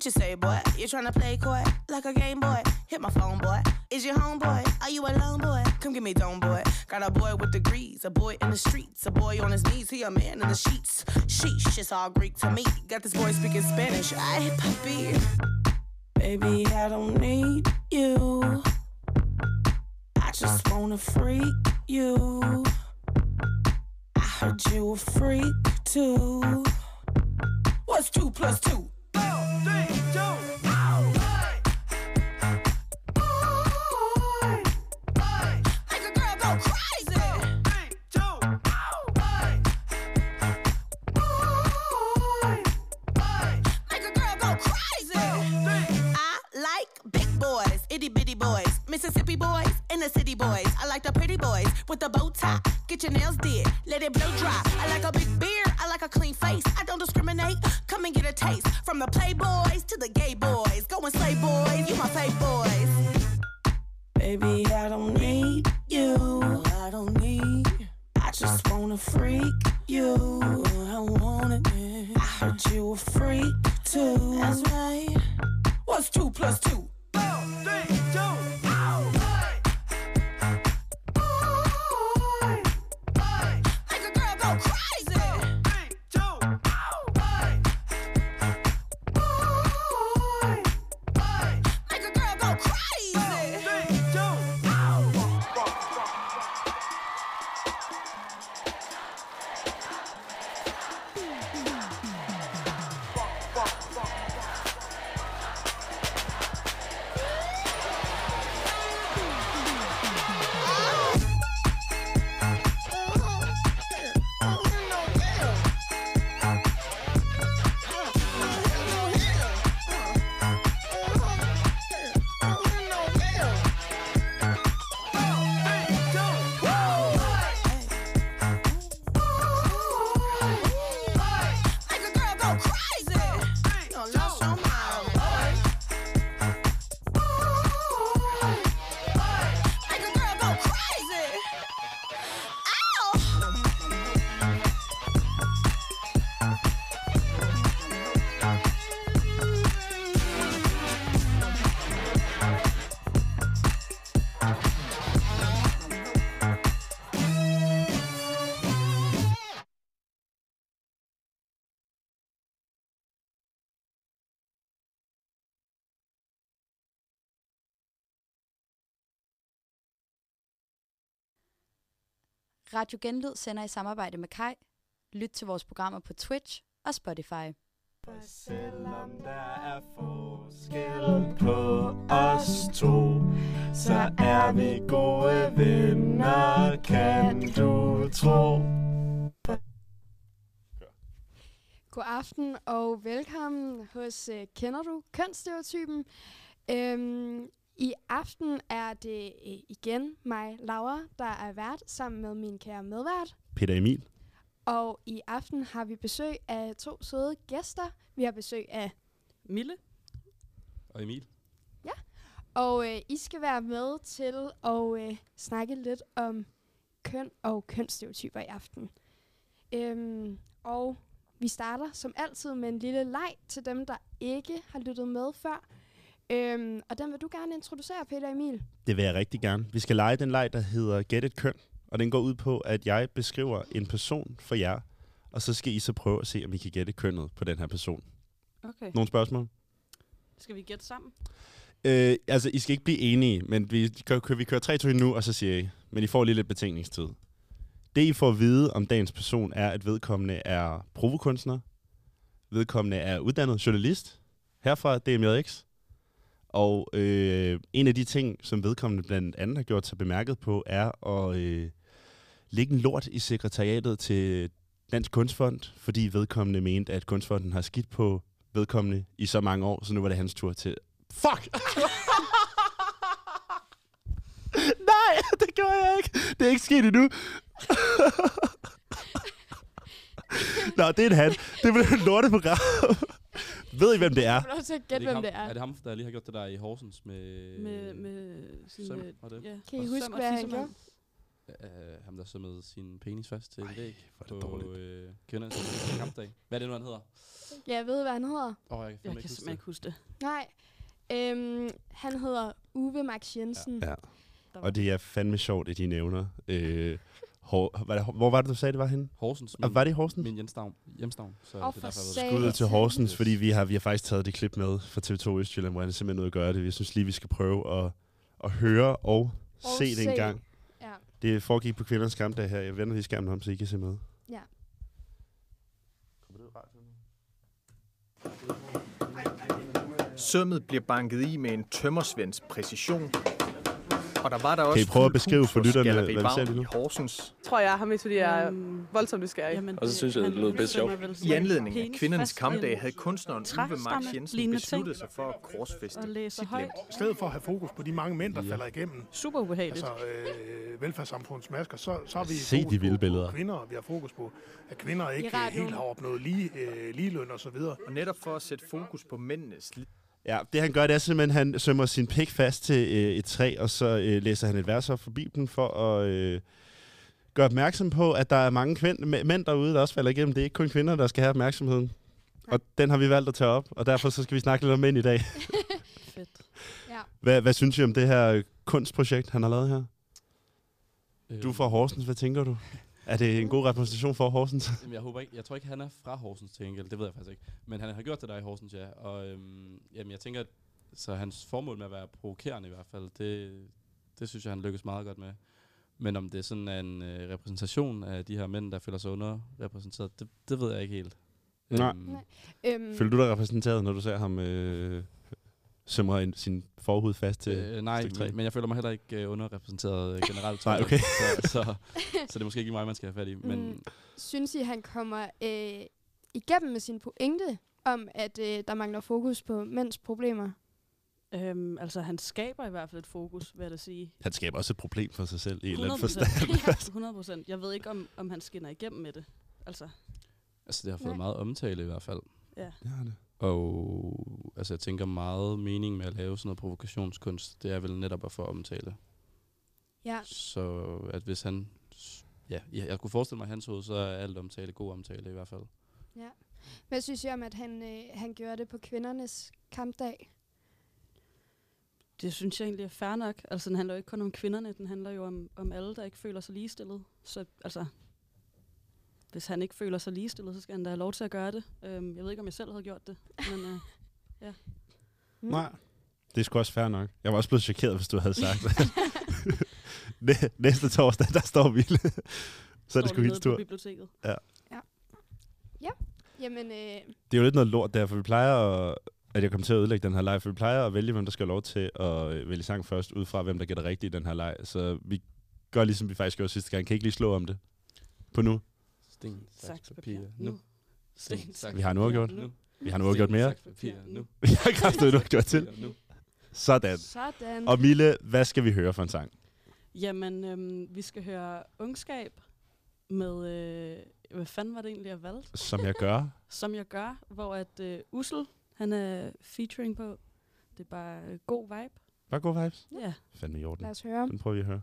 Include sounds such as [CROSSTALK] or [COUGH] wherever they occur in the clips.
What you say, boy? You tryna play coy like a game boy? Hit my phone, boy. Is your homeboy? Are you alone, boy? Come get me dome, boy. Got a boy with degrees, a boy in the streets, a boy on his knees, he a man in the sheets. Sheesh, it's all Greek to me. Got this boy speaking Spanish. I puppy. Baby, I don't need you. I just wanna freak you. I heard you a freak too. What's two plus two? Get your nails did, let it blow dry. I like a big Radio Genlyd sender i samarbejde med Kai. Lyt til vores programmer på Twitch og Spotify. For selvom der er forskel på os to, så er vi gode venner, kan du tro. God aften og velkommen hos uh, Kender du kønsstereotypen? Øhm, I aften er det uh, igen mig, Laura, der er vært sammen med min kære medvært. Peter Emil. Og i aften har vi besøg af to søde gæster. Vi har besøg af Mille. Og Emil? Og øh, I skal være med til at øh, snakke lidt om køn og kønsstereotyper i aften. Øhm, og vi starter som altid med en lille leg til dem, der ikke har lyttet med før. Øhm, og den vil du gerne introducere, Peter Emil. Det vil jeg rigtig gerne. Vi skal lege den leg, der hedder Get et køn. Og den går ud på, at jeg beskriver en person for jer, og så skal I så prøve at se, om I kan gætte kønnet på den her person. Okay. Nogle spørgsmål? Skal vi gætte sammen? Øh, altså, I skal ikke blive enige, men vi, kører, vi kører 3 2 nu, og så siger I. Men I får lige lidt betænkningstid. Det, I får at vide om dagens person, er, at vedkommende er provokunstner. Vedkommende er uddannet journalist herfra DMJX. Og øh, en af de ting, som vedkommende blandt andet har gjort sig bemærket på, er at øh, lægge en lort i sekretariatet til Dansk Kunstfond, fordi vedkommende mente, at Kunstfonden har skidt på vedkommende i så mange år, så nu var det hans tur til... Fuck! [LAUGHS] Nej, [LAUGHS] det gjorde jeg ikke. Det er ikke sket endnu. Nå, det er en han. Det er et lorteprogram. [LAUGHS] Ved I, hvem det er? Du er nødt til at gætte, det, hvem ikke det ham, er. er det ham, der lige har gjort det der i Horsens med... Med, med sådan Søm et, og det? ja, Kan I huske, søm hvad han tissemand. uh, ham, der så med sin penis fast til et væg er på dårligt. øh, kvindernes kampdag. Hvad er det nu, han hedder? Ja, jeg ved, hvad han hedder. Åh, oh, jeg kan Jeg kan ikke huske simpelthen ikke huske det. Nej. Øhm, han hedder Uwe Max Jensen. Ja. Var- Og det er fandme sjovt, at de nævner... Øh, Var det, hvor var det, du sagde, det var henne? Horsens. Og var det Horsens? Min hjemstavn. hjemstavn så Åh, det for er derfor. Skud ud til. Horsens, fordi vi har, vi har faktisk taget det klip med fra TV2 Østjylland, hvor han er simpelthen nødt at gøre det. Jeg synes lige, vi skal prøve at, at høre og, Og se det en gang. Ja. Det foregik på kvindernes kampdag her. Jeg vender lige skærmen om, så I kan se med. Ja. Sømmet bliver banket i med en tømmersvends præcision. Og der var der Kan også I prøve at beskrive for lytterne, hvad vi ser lige nu? i Horsens. tror jeg, ham, fordi jeg er Øhm, voldsomt nysgerrig. Jamen, Og så synes jeg, det lød bedst sjovt. I anledning af kvindernes kampdag havde kunstneren Uwe Max træstamme Jensen besluttet sig for at korsfæste og læser sit højt. lem. I stedet for at have fokus på de mange mænd, der Ja. falder igennem Super ubehageligt. altså, øh, velfærdssamfundets masker, så, så har vi Se fokus de vilde på, billeder. på kvinder, og vi har fokus på, at kvinder ikke øh, helt har opnået lige, øh, ligeløn og så videre. Og netop for at sætte fokus på mændenes Ja, det han gør, det er simpelthen, at han sømmer sin pik fast til øh, et træ, og så øh, læser han et vers op fra Bibelen for at øh, gøre opmærksom på, at der er mange kvind, mæ- mænd derude, der også falder igennem. Det er ikke kun kvinder, der skal have opmærksomheden. Og den har vi valgt at tage op, og derfor så skal vi snakke lidt om mænd i dag. [LAUGHS] Fedt. Hvad, hvad synes I om det her kunstprojekt, han har lavet her? Øh, Du er fra Horsens, hvad tænker du? Er det en god repræsentation for Horsens? [LAUGHS] Jamen, jeg håber ikke, jeg tror ikke, han er fra Horsens til gengæld. Det ved jeg faktisk ikke. Men han har gjort det der i Horsens, ja. Og øhm, jamen, jeg tænker, at så hans formål med at være provokerende i hvert fald, det, det synes jeg, han lykkes meget godt med. Men om det sådan er en øh, repræsentation af de her mænd, der føler sig underrepræsenteret, det, det ved jeg ikke helt. Nej. Øhm, Nej. Øhm, Føler du dig repræsenteret, når du ser ham øh, sømmer en, sin forhud fast til Øh, nej, men, men jeg føler mig heller ikke øh, underrepræsenteret øh, [LAUGHS] generelt. Nej, okay. så, så, [LAUGHS] så det er måske ikke mig, man skal have fat i. Men Mm. Synes I, han kommer øh, igennem med sin pointe om, at øh, der mangler fokus på mænds problemer? Øhm, altså, han skaber i hvert fald et fokus, vil jeg da sige. Han skaber også et problem for sig selv i en eller anden 100%. forstand. [LAUGHS] 100 procent. Jeg ved ikke, om, om han skinner igennem med det. Altså, altså, det har fået Nej. meget omtale i hvert fald. ja. Ja, det. Og altså, jeg tænker meget mening med at lave sådan noget provokationskunst, det er vel netop at få omtale. Ja. Så at hvis han... Ja, jeg, jeg kunne forestille mig, at hans hoved, så er alt omtale god omtale i hvert fald. Hvad synes I om, at han, øh, han gjorde det på kvindernes kampdag? Det synes jeg egentlig er fair nok. Altså, den handler jo ikke kun om kvinderne, den handler jo om, om alle, der ikke føler sig ligestillet. Så altså, hvis han ikke føler sig ligestillet, så skal han da have lov til at gøre det. Øhm, jeg ved ikke, om jeg selv havde gjort det, men øh, [LAUGHS] Mm. Nej. Det er sgu også fair nok. Jeg var også blevet chokeret, hvis du havde sagt det. [LAUGHS] Næ- Næste torsdag, der står vi. [LAUGHS] så er det sgu nede helt på stort. biblioteket. Jamen, øh, Det er jo lidt noget lort der, for vi plejer at, at jeg kommer til at ødelægge den her leg, for vi plejer at vælge, hvem der skal have lov til at øh, vælge sang først, ud fra hvem der gætter rigtigt i den her leg. Så vi gør ligesom vi faktisk gjorde sidste gang. Kan I ikke lige slå om det? På nu. Sten, Saks, papir. Nu. Sten, saks, Vi har nu gjort. Vi har nu gjort mere. Saks, papir, nu. [LAUGHS] Vi har kraftigt nu gjort til. Nu. Sådan. sådan. Og Mille, hvad skal vi høre for en sang? Jamen, øhm, vi skal høre Ungskab med, øh, hvad fanden var det egentlig, jeg valgte? Som jeg gør. [LAUGHS] Som jeg gør, hvor at øh, Ussel, han er featuring på. Det er bare øh, god vibe. Bare god vibes. Ja. Fandme i orden. Lad os høre. Den prøver vi at høre.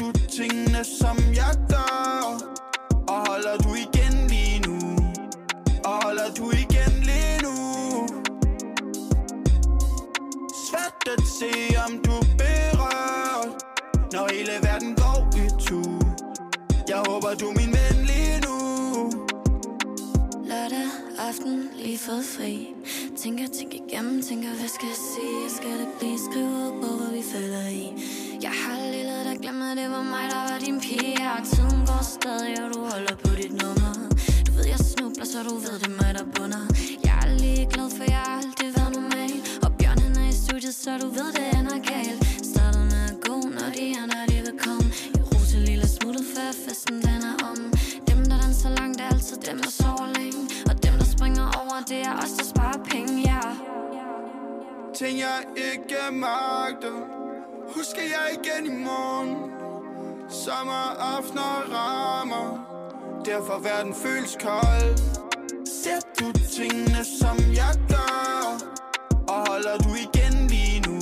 Du tingene som jeg gør. Og holder du igen lige nu? Og holder du igen lige nu? Svært at se om du er berørt Når hele verden går i tu Jeg håber du er min ven. Aften, lige fået fri. Tænker, tænker igennem, tænker, hvad skal jeg sige? Skal det blive? Skrevet på, hvor vi falder i. Jeg har lille, der glemmer, det var mig, der var din pige. Og tiden går stadig, og du holder på dit nummer. Du ved, jeg snubler, så du ved, det er mig, der bunder. Jeg er lige glad, for jeg har altid været normal. Og bjørnen er i studiet, så du ved, det ender galt. Starter med at gå, når de andre de vil komme. Jeg roser lille smuttet, før festen den er om. Dem, der danser langt, er altid dem, der sover længe. Og dem, springer over, det er os, der sparer penge, ja. Ting jeg ikke magter Husker jeg igen i morgen. Sommeraftener rammer Derfor verden føles kold. Ser du tingene som jeg gør? Og holder du igen lige nu?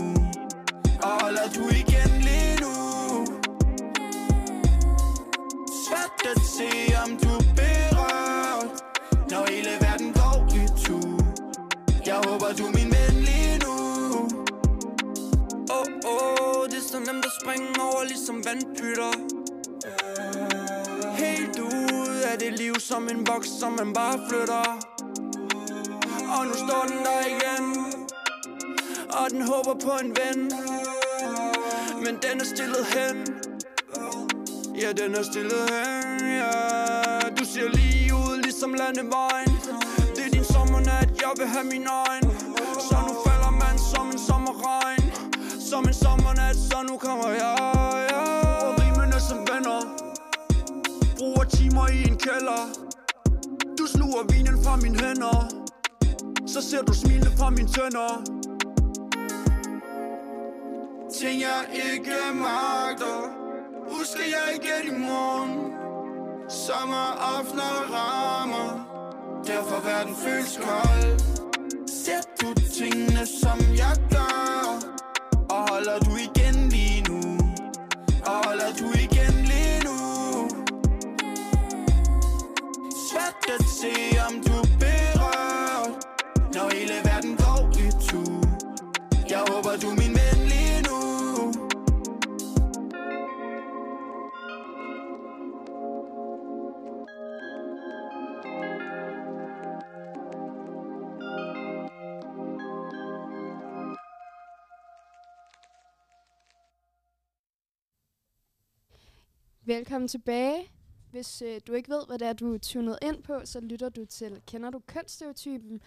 Og holder du igen lige nu? Svært at se om du oh, det springer nemt at springe over ligesom vandpytter. Helt ud af det liv som en boks, som man bare flytter. Og nu står den der igen. Og den håber på en ven. Men den er stillet hen. Ja, den er stillet hen, ja. Du ser lige ud ligesom landevejen. Det er din sommernat, jeg vil have min øjne så nu kommer jeg, ja. Og rimene som venner. Bruger timer i en kælder. Du sluger vinen fra mine hænder. Så ser du smile fra mine tænder. Ting jeg ikke magter Husker jeg igen i morgen. Sommeraftener rammer. Derfor verden føles kold. Ser du tingene som jeg gør? Holder du igen lige nu? Og holder du igen lige nu? Svært at se om du er berørt Når hele verden går i tu. Jeg håber du er min Velkommen tilbage. Hvis øh, du ikke ved, hvad det er, du er tunet ind på, så lytter du til Kender du kønsstereotypen?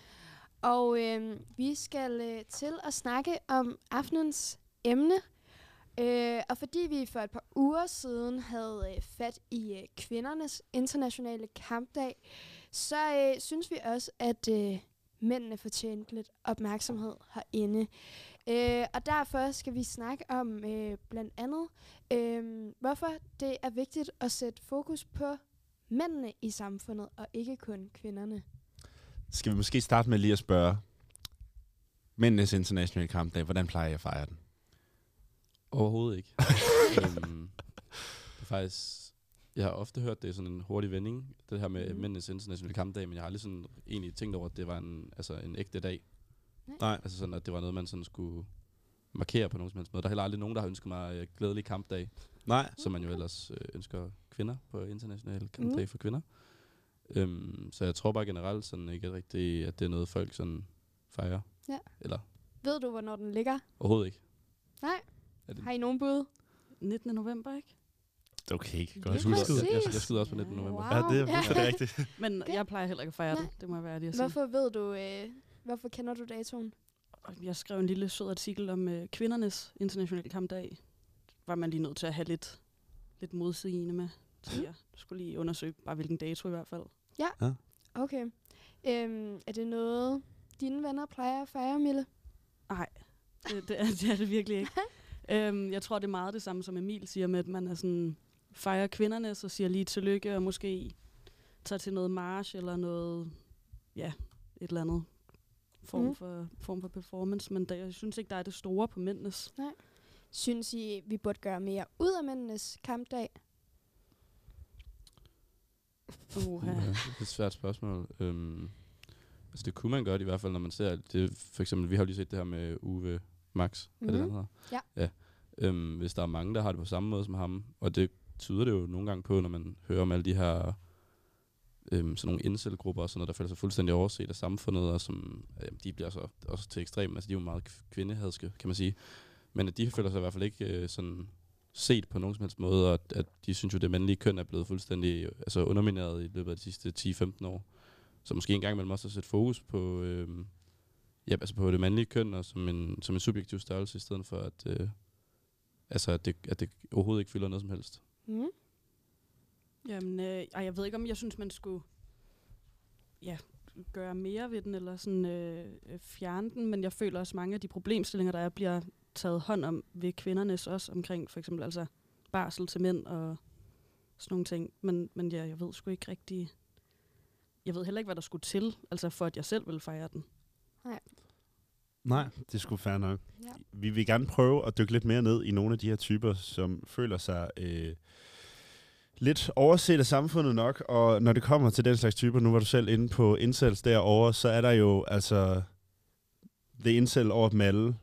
Og øh, vi skal øh, til at snakke om aftenens emne. Øh, og fordi vi for et par uger siden havde øh, fat i øh, kvindernes internationale kampdag, så øh, synes vi også, at øh, mændene fortjente lidt opmærksomhed herinde. Øh, og derfor skal vi snakke om øh, blandt andet, øh, hvorfor det er vigtigt at sætte fokus på mændene i samfundet, og ikke kun kvinderne. Skal vi måske starte med lige at spørge, Mændenes internationale kampdag, hvordan plejer jeg at fejre den? Overhovedet ikke. [LAUGHS] øhm, det er faktisk... Jeg har ofte hørt, det er sådan en hurtig vending, det her med mm. mændenes internationale kampdag, men jeg har aldrig sådan egentlig tænkt over, at det var en, altså en ægte dag. Nej. Altså sådan, at det var noget, man sådan skulle markere på nogen som helst måde. Der er heller aldrig nogen, der har ønsket mig uh, glædelig kampdag, Nej. som man jo ellers øh, ønsker kvinder på international kampdag Mm. for kvinder. Øhm, så jeg tror bare generelt sådan ikke rigtigt, at det er noget, folk sådan fejrer. Ja. Eller Ved du, hvornår den ligger? overhovedet ikke. Nej. Er det, Har I nogen bud? 19. november, ikke? Okay, Det er godt jeg, skyder, jeg, jeg skyder også på 19. november. Wow. Ja, det er Ja. fuldstændig rigtigt. Men Okay. jeg plejer heller ikke at fejre Nej. det. Det må jeg være ærlig at sige. Hvorfor ved du, øh, hvorfor kender du datoen? Jeg skrev en lille sød artikel om øh, kvindernes internationale kampdag. Var man lige nødt til at have lidt, lidt modsigende med. Så jeg skulle lige undersøge bare hvilken dato i hvert fald. Okay. Øhm, er det noget, dine venner plejer at fejre, Mille? Nej, det, det, er, det er det virkelig ikke. [LAUGHS] øhm, jeg tror, det er meget det samme, som Emil siger med, at man er sådan, fejrer kvinderne, så siger lige tillykke, og måske tager til noget march eller noget, ja, et eller andet form, Mhm. mm. for, form for performance. Men der, jeg synes ikke, der er det store på mændenes. Synes I, vi burde gøre mere ud af mændenes kampdag? Uh, Ja, det er et svært spørgsmål. Øhm, altså det kunne man godt i hvert fald, når man ser det. For eksempel, vi har jo lige set det her med Uwe Max. Mm-hmm. Er det, Mhm. den hedder? Ja. ja. Øhm, hvis der er mange, der har det på samme måde som ham, og det tyder det jo nogle gange på, når man hører om alle de her øhm, sådan nogle indselgrupper og sådan noget, der føler sig fuldstændig overset af samfundet, og som, øhm, de bliver så også til ekstrem, altså de er jo meget kvindehadske, kan man sige. Men at de føler sig i hvert fald ikke øh, sådan set på nogen som helst måde, og at, at de synes jo, at det mandlige køn er blevet fuldstændig altså undermineret i løbet af de sidste 10-15 år. Så måske engang man også at sætte fokus på, øh, ja, altså på det mandlige køn, og som en, som en subjektiv størrelse, i stedet for at, øh, altså at, det, at det overhovedet ikke fylder noget som helst. Mm. Jamen, øh, jeg ved ikke, om jeg synes, man skulle ja, gøre mere ved den, eller sådan øh, fjerne den, men jeg føler også, mange af de problemstillinger, der er, bliver taget hånd om ved kvindernes også omkring, for eksempel altså barsel til mænd og sådan nogle ting. Men, men ja, jeg ved sgu ikke rigtig... Jeg ved heller ikke, hvad der skulle til, altså for at jeg selv ville fejre den. Nej, det er sgu fair nok. Ja. Vi vil gerne prøve at dykke lidt mere ned i nogle af de her typer, som føler sig øh, lidt overset af samfundet nok. Og når det kommer til den slags typer, nu var du selv inde på incels derovre, så er der jo altså det incel over dem alle.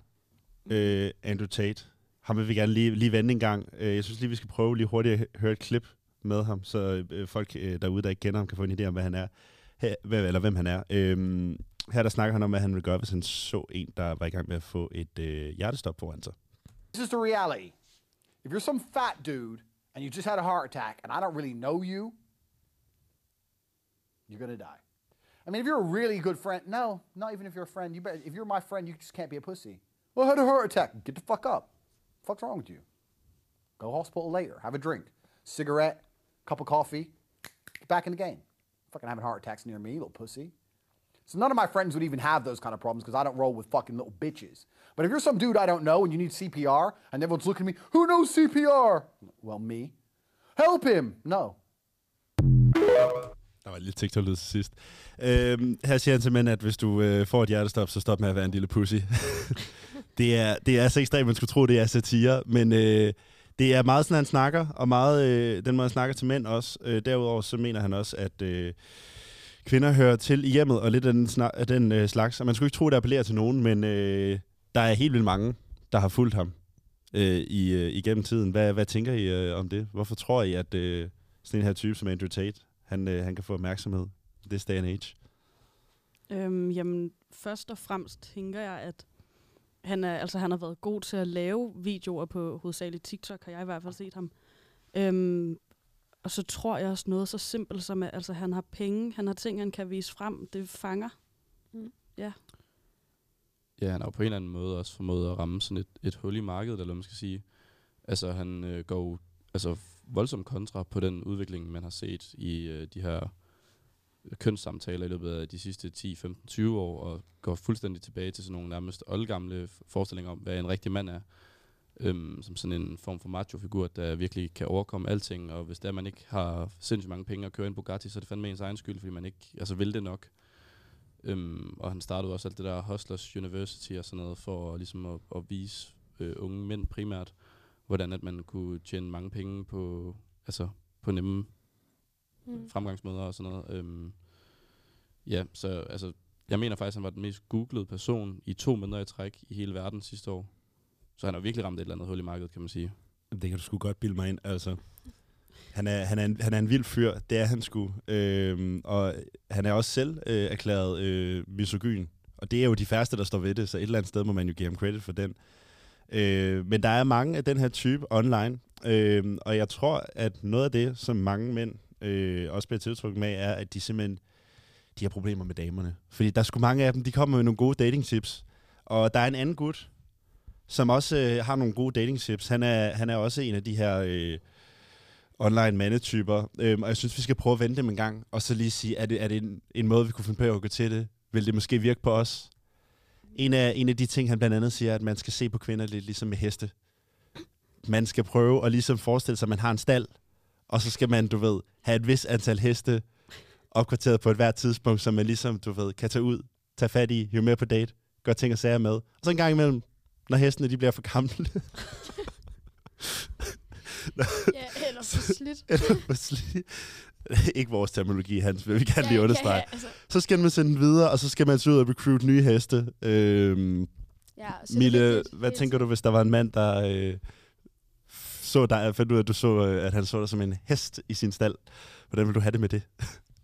Øh, Andrew Tate. Ham vil vi gerne lige, lige vende en gang. Øh, jeg synes lige, vi skal prøve lige hurtigt at høre et klip med ham, så øh, folk øh, derude, der ikke kender ham, kan få en idé om, hvad han er. Her, eller hvem han er. Øhm, her der snakker han om, hvad han ville gøre, hvis han så en, der var i gang med at få et øh, hjertestop foran sig. This is the reality. If you're some fat dude and you just had a heart attack and I don't really know you, you're gonna die. I mean, if you're a really good friend, no, not even if you're a friend. You better, if you're my friend, you just can't be a pussy. Well, I had a heart attack. Get the fuck up. The fuck's wrong with you? Go hospital later. Have a drink, cigarette, cup of coffee. Get back in the game. Fucking having heart attacks near me, little pussy. So none of my friends would even have those kind of problems because I don't roll with fucking little bitches. But if you're some dude I don't know and you need CPR and everyone's looking at me, who knows CPR? Well, me. Help him. No. Der var lidt TikTok-lyd til sidst. Øhm, her siger han mænd, at hvis du øh, får et hjertestop, så stop med at være en lille pussy. [LAUGHS] det, er, det er så ekstremt, man skulle tro, det er satire, men øh, det er meget sådan, han snakker, og meget øh, den måde, han snakker til mænd også. Øh, derudover så mener han også, at øh, kvinder hører til i hjemmet, og lidt af den, snak, af den øh, slags. Og man skulle ikke tro, det appellerer til nogen, men øh, der er helt vildt mange, der har fulgt ham øh, i, øh, igennem tiden. Hvad, hvad tænker I øh, om det? Hvorfor tror I, at øh, sådan en her type som Andrew Tate, han, øh, han kan få opmærksomhed i this day and age? Øhm, jamen, først og fremmest tænker jeg, at han, er, altså, han har været god til at lave videoer på hovedsageligt TikTok, har jeg i hvert fald set ham. Øhm, og så tror jeg også noget så simpelt som, at altså, han har penge, han har ting, han kan vise frem, det fanger. Mm. Ja. Ja, han har jo på en eller anden måde også formået at ramme sådan et, et hul i markedet, eller hvad man skal sige. Altså, han øh, går altså, voldsomt kontra på den udvikling, man har set i øh, de her kønssamtaler i løbet af de sidste 10, 15, 20 år, og går fuldstændig tilbage til sådan nogle nærmest oldgamle forestillinger om, hvad en rigtig mand er. Øhm, som sådan en form for macho-figur, der virkelig kan overkomme alting, og hvis der man ikke har sindssygt mange penge at køre en Bugatti, så er det fandme ens egen skyld, fordi man ikke altså, vil det nok. Øhm, og han startede også alt det der Hustlers University og sådan noget, for ligesom at, at vise øh, unge mænd primært, hvordan at man kunne tjene mange penge på, altså, på nemme Mm. fremgangsmåder og sådan noget. Øhm, ja, så altså, jeg mener faktisk, at han var den mest googlede person i to måneder i træk i hele verden sidste år. Så han har virkelig ramt et eller andet hul i markedet, kan man sige. Det kan du sgu godt bilde mig ind, altså. Han er, han, er en, han er en vild fyr, det er han sgu. Øhm, og han er også selv øh, erklæret øh, misogyn. Og det er jo de færreste, der står ved det, så et eller andet sted må man jo give ham credit for den. Øh, men der er mange af den her type online, øh, og jeg tror, at noget af det, som mange mænd øh, også bliver tiltrukket med, er, at de simpelthen de har problemer med damerne. Fordi der er sgu mange af dem, de kommer med nogle gode dating tips. Og der er en anden gut, som også øh, har nogle gode dating tips. Han er, han er også en af de her øh, online mandetyper. Øhm, og jeg synes, vi skal prøve at vente dem en gang, og så lige sige, er det, er det en, en måde, vi kunne finde på at gå til det? Vil det måske virke på os? En af, en af de ting, han blandt andet siger, er, at man skal se på kvinder lidt ligesom med heste. Man skal prøve at ligesom forestille sig, at man har en stald, og så skal man, du ved, have et vis antal heste opkvarteret på et hvert tidspunkt, så man ligesom, du ved, kan tage ud, tage fat i, jo mere på date, gøre ting og sager med. Og så en gang imellem, når hestene de bliver for gamle, [LAUGHS] Ja, eller for slidt. [LAUGHS] eller for slidt. [LAUGHS] Ikke vores terminologi, Hans, vil vi gerne Ja, lige understrege. ja, altså. Så skal man sende den videre, og så skal man så ud og recruit nye heste. Øhm, Ja, så det Mille, hvad tænker du, hvis der var en mand, der øh, så dig, fandt ud af, at, du så, øh, at han så dig som en hest i sin stald? Hvordan vil du have det med det?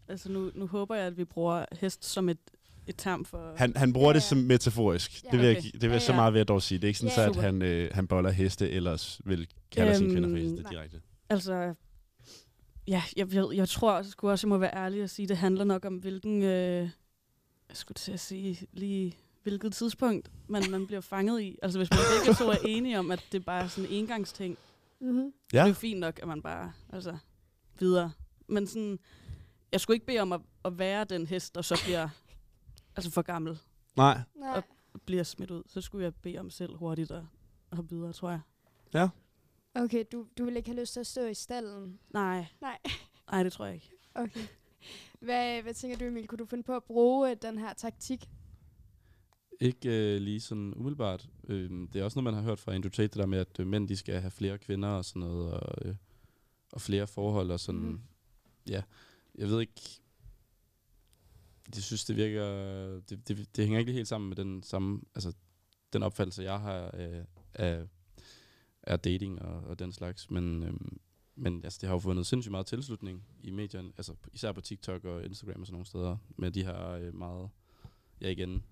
Altså nu, nu håber jeg, at vi bruger hest som et, et term for... Han, han bruger det som metaforisk. Ja, det vil, jeg, okay. det vil Ja, jeg så ja. meget ved at dog sige. Det er ikke sådan, Ja, så, at super. han, øh, han boller heste, ellers vil kalde sine kvinder for Øhm, heste nej. direkte. Altså, ja, jeg, jeg, jeg tror også, sgu også, jeg må være ærlig og sige, det handler nok om, hvilken, øh, jeg skulle til at sige, lige hvilket tidspunkt man, man bliver fanget i. Altså, hvis man begge to er enige om, at det bare er sådan en engangsting, Mhm. så er det jo fint nok, at man bare, altså, videre. Men sådan, jeg skulle ikke bede om at, at være den hest, der så bliver, altså for gammel. Nej. Og bliver smidt ud. Så skulle jeg bede om selv hurtigt at, hoppe videre, tror jeg. Ja. Okay, du, du vil ikke have lyst til at stå i stallen? Nej. Nej. [LAUGHS] Nej, det tror jeg ikke. Okay. Hvad, hvad tænker du, Emil? Kunne du finde på at bruge øh, den her taktik? Ikke øh, lige sådan umiddelbart. Øh, det er også noget, man har hørt fra Andrew Tate, det der med, at øh, mænd de skal have flere kvinder og sådan noget, og, øh, og flere forhold og sådan. Mm. Ja, jeg ved ikke... Jeg synes, det virker... Det, det, det hænger ikke helt sammen med den samme... Altså, den opfattelse, jeg har af, af, af dating og, og den slags. Men, øhm, men altså, det har jo fundet sindssygt meget tilslutning i medierne, altså især på TikTok og Instagram og sådan nogle steder, med de her øh, meget, ja igen,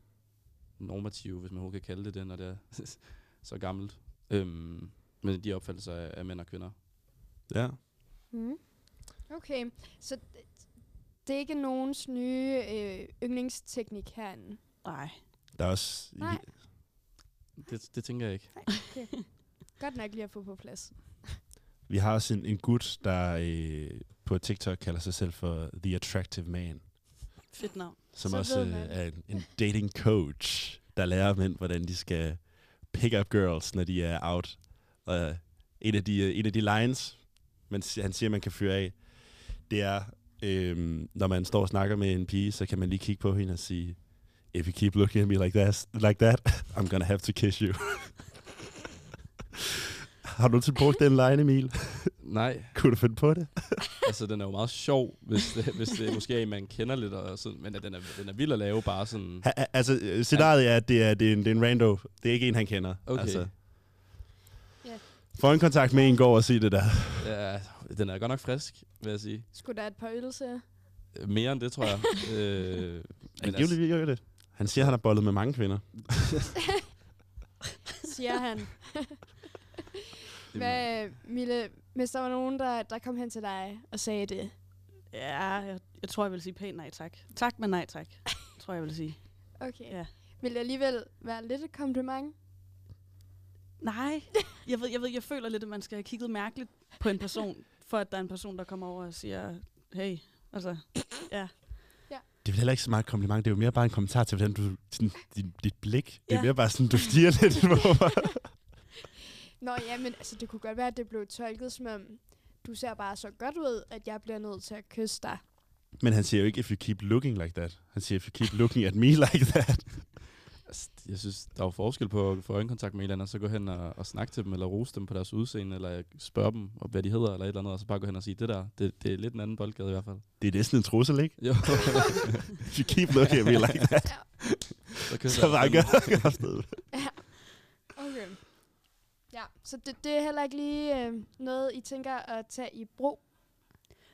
normative, hvis man overhovedet kan kalde det det, når det er [LAUGHS] så gammelt. Øhm, men de opfattelser af, af mænd og kvinder. Ja. Mm. Okay, så det er ikke nogens nye øh, yndlingsteknik herinde? Nej. Der er også... Nej. Det, det tænker jeg ikke. Okay. [LAUGHS] Godt nok lige at få på plads. Vi har også en, en gut, der øh, på TikTok kalder sig selv for The Attractive Man. Fedt navn. Som Så også øh, er en, en dating coach, der lærer mænd, hvordan de skal pick up girls, når de er out. Og øh, en af de, øh, en af de lines, man, han siger, man kan fyre af, det er, øhm, når man står og snakker med en pige, så kan man lige kigge på hende og sige, if you keep looking at me like that, like that I'm gonna have to kiss you. [LAUGHS] Har du til brugt den line, Emil? [LAUGHS] Nej. Kunne du finde på det? [LAUGHS] altså, den er jo meget sjov, hvis det, hvis det måske er man kender lidt, og sådan, men den er, den er vild at lave bare sådan... Ha, altså, scenariet er, at det er, det, er en, det er en rando. Det er ikke en, han kender. Okay. Altså, Ja. få en kontakt med en, går og sig det der. Ja, den er godt nok frisk, vil jeg sige. Skulle der et par øl til? Øh, Mere end det, tror jeg. øh, Angiveligt virker det. Han siger, at han har bollet med mange kvinder. [LAUGHS] Siger han. Hvad, Mille, hvis der var nogen, der, der kom hen til dig og sagde det, Ja, jeg, jeg tror, jeg vil sige pænt nej tak. Tak, men nej tak, tror jeg vil sige. okay, Ja. vil det alligevel være lidt et kompliment? Nej, jeg ved, jeg ved, jeg føler lidt, at man skal have kigget mærkeligt på en person, for at der er en person, der kommer over og siger, hey, altså, ja. Det er vel heller ikke så meget et kompliment. Det er jo mere bare en kommentar til, hvordan du... Sådan, dit, dit blik. Det er Ja. mere bare sådan, du stiger [LAUGHS] lidt på mig. [LAUGHS] Nå ja, men altså, det kunne godt være, at det blev tolket som om, du ser bare så godt ud, at jeg bliver nødt til at kysse dig. Men han siger jo ikke, if you keep looking like that. Han siger, if you keep looking at me [LAUGHS] like that. Altså, jeg synes, der er jo forskel på at få øjenkontakt med en eller anden, og så gå hen og, og snakke til dem, eller rose dem på deres udseende, eller spørge dem, om, hvad de hedder, eller et eller andet, og så bare gå hen og sige, det der, det, det er lidt en anden boldgade i hvert fald. Det er næsten en trussel, ikke? Jo. if [LAUGHS] you keep looking at me like that. Så så jeg bare gør afsted. [LAUGHS] Okay. Ja, så det, det er heller ikke lige øh, noget, I tænker at tage i brug.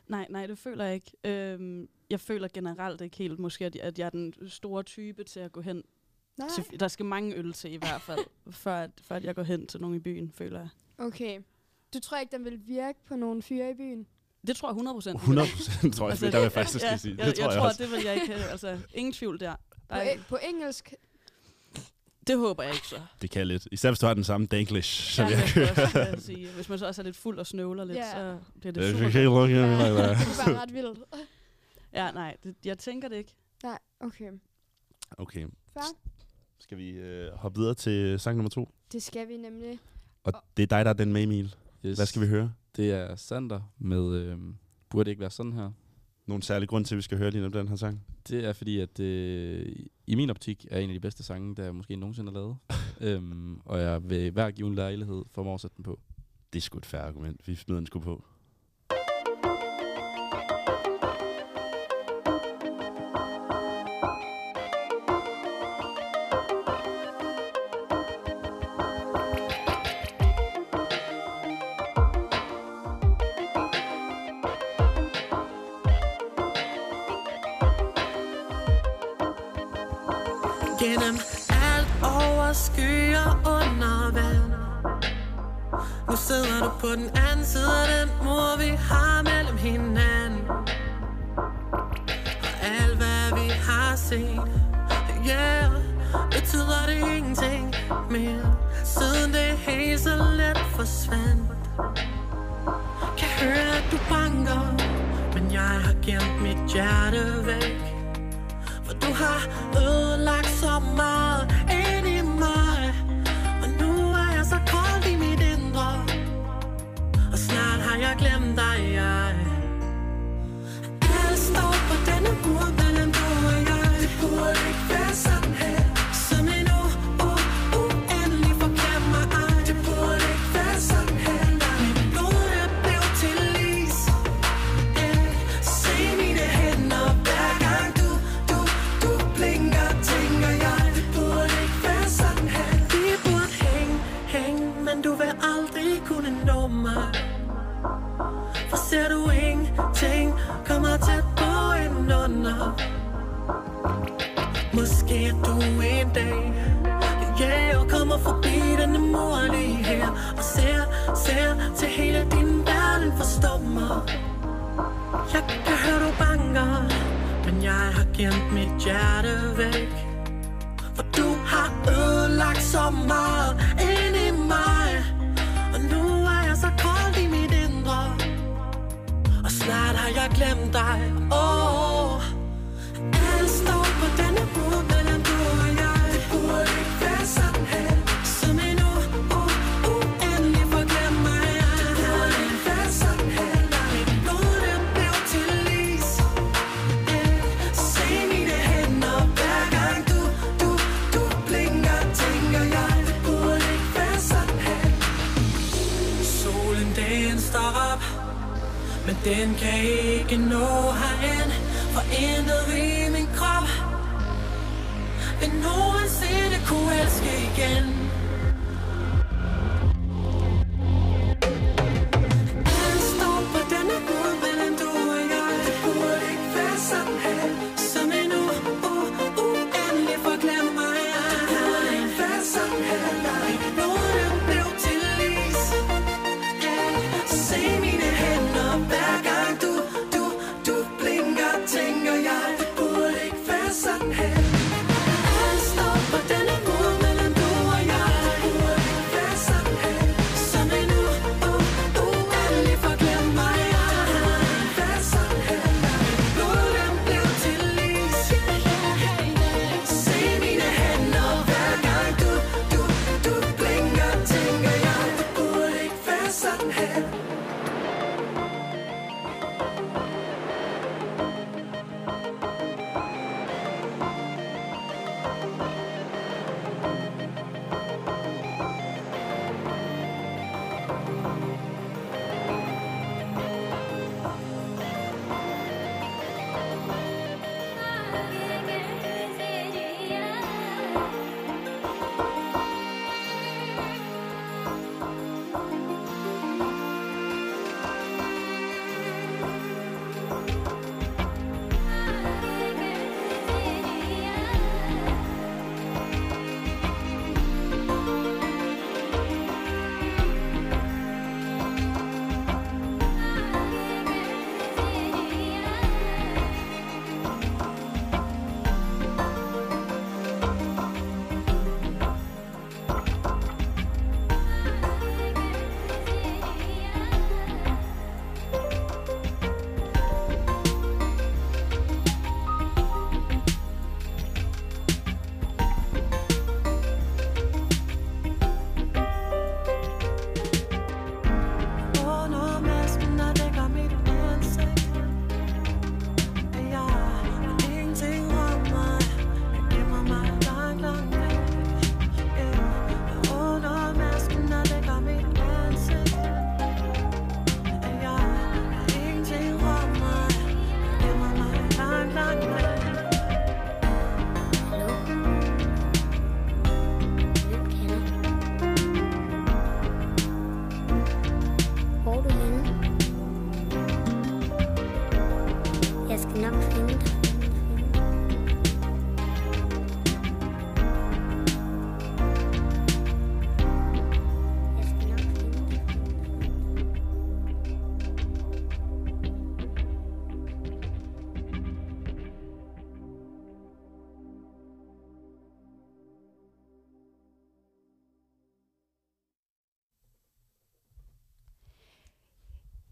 Nej, nej, det føler jeg ikke. Øhm, jeg føler generelt ikke helt måske, at jeg, at jeg er den store type til at gå hen. Nej. Til, der skal mange øl til i hvert fald, [LAUGHS] før, at, før at jeg går hen til nogen i byen, føler jeg. Okay. Du tror ikke, den vil virke på nogle fyre i byen? Det tror jeg 100 procent. 100% tror jeg, der vil jeg faktisk ja, sige. Det jeg, tror jeg, jeg tror, også. det vil jeg ikke have. Altså, ingen tvivl der. På, der er, e- på engelsk? det håber jeg ikke så. Det kan jeg lidt. Især hvis du har den samme danglish, som Ja, jeg det kører. sige. Hvis man så også er lidt fuld og snøvler lidt, Ja. så bliver det vi super det er bare ret vildt. Ja, nej, det, jeg tænker det ikke. Nej, okay. Okay. Fair. Skal vi øh, hoppe videre til sang nummer to? Det skal vi nemlig. Og det er dig, der er den med, Emil. Yes. Hvad skal vi høre? Det er Sander med øh, Burde det ikke være sådan her? Nogen særlig grund til, at vi skal høre lige den her sang? Det er fordi, at det i min optik er en af de bedste sange, der jeg måske nogensinde har lavet. [LAUGHS] øhm, og jeg vil hver given lejlighed formå at sætte den på. Det er sgu et færre argument. Vi smider den sgu på. Ikke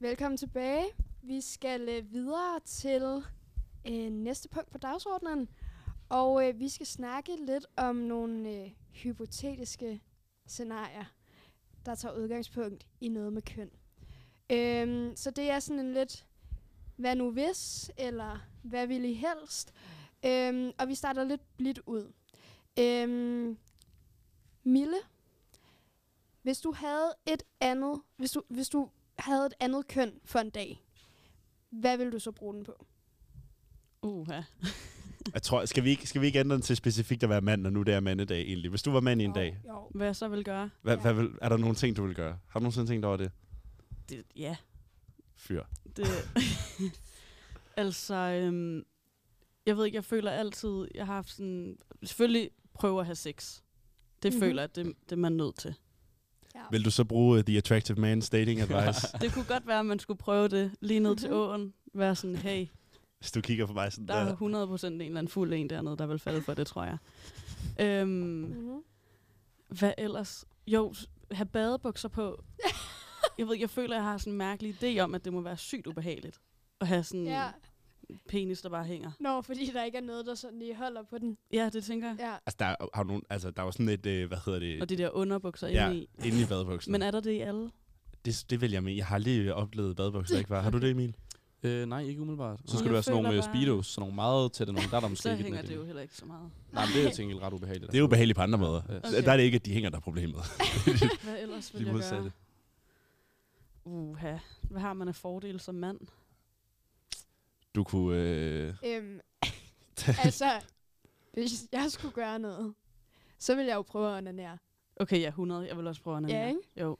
Velkommen tilbage. Vi skal øh, videre til øh, næste punkt på dagsordenen. Og øh, vi skal snakke lidt om nogle øh, hypotetiske scenarier, der tager udgangspunkt i noget med køn. Øhm, så det er sådan en lidt, hvad nu hvis, eller hvad vil I helst? Øhm, og vi starter lidt blidt ud. Øhm, Mille, hvis du havde et andet, hvis du, hvis du havde et andet køn for en dag, hvad vil du så bruge den på? Uha. [LAUGHS] Jeg tror, skal vi, ikke, skal vi ikke ændre den til specifikt at være mand, når nu det er mandedag egentlig? Hvis du var mand i en dag, Jo. Hvad jeg så vil gøre? hvad, hvad vil, er der nogle ting, du vil gøre? Har du nogensinde tænkt over det? Det, ja, Fyr. det... [LAUGHS] altså, øhm, jeg ved ikke, jeg føler altid, jeg har haft sådan... Selvfølgelig prøve at have sex. Det Mhm. mm-hmm. føler jeg, det, det er man nødt til. Ja. Vil du så bruge uh, The Attractive Man's Dating Advice? [LAUGHS] Det kunne godt være, at man skulle prøve det lige ned Mhm. til åen. Være sådan, hey, Hvis du kigger på mig sådan der der. er 100% en eller anden fuld en dernede, der vil falde for det, tror jeg. Øhm, Mm-hmm. hvad ellers? Jo, have badebukser på. [LAUGHS] jeg ved, jeg føler, jeg har sådan en mærkelig idé om, at det må være sygt ubehageligt. At have sådan Ja. En penis, der bare hænger. Nå, fordi der ikke er noget, der sådan lige holder på den. Ja, det tænker jeg. Ja. Altså, der, er- har du nogen, altså, der var sådan et, øh, hvad hedder det? Og de der underbukser ja, inde i. inde i badebuksen. Men er der det i alle? det, det vil jeg med. Jeg har aldrig oplevet badebukser, ikke var. Har du det, Emil? Øh, nej, ikke umiddelbart. Så Nå. skulle det Jeg være sådan nogle føler bare... bare- speedos, sådan nogle meget tætte nogle. Der er der måske [LAUGHS] Så ikke hænger det jo heller ikke så meget. Nej, men det er jo til gengæld ret ubehageligt. Det er ubehageligt på andre måder. Ja. Okay. Der er det ikke, at de hænger der er problemet. [LAUGHS] Hvad ellers vil jeg modsatte. gøre? Uha. Hvad har man af fordele som mand? Du kunne... Øh, Øhm, [LAUGHS] altså, hvis jeg skulle gøre noget, så ville jeg jo prøve at onanere. Okay, ja, 100. Jeg vil også prøve at Ja, onanere. ikke? Jo.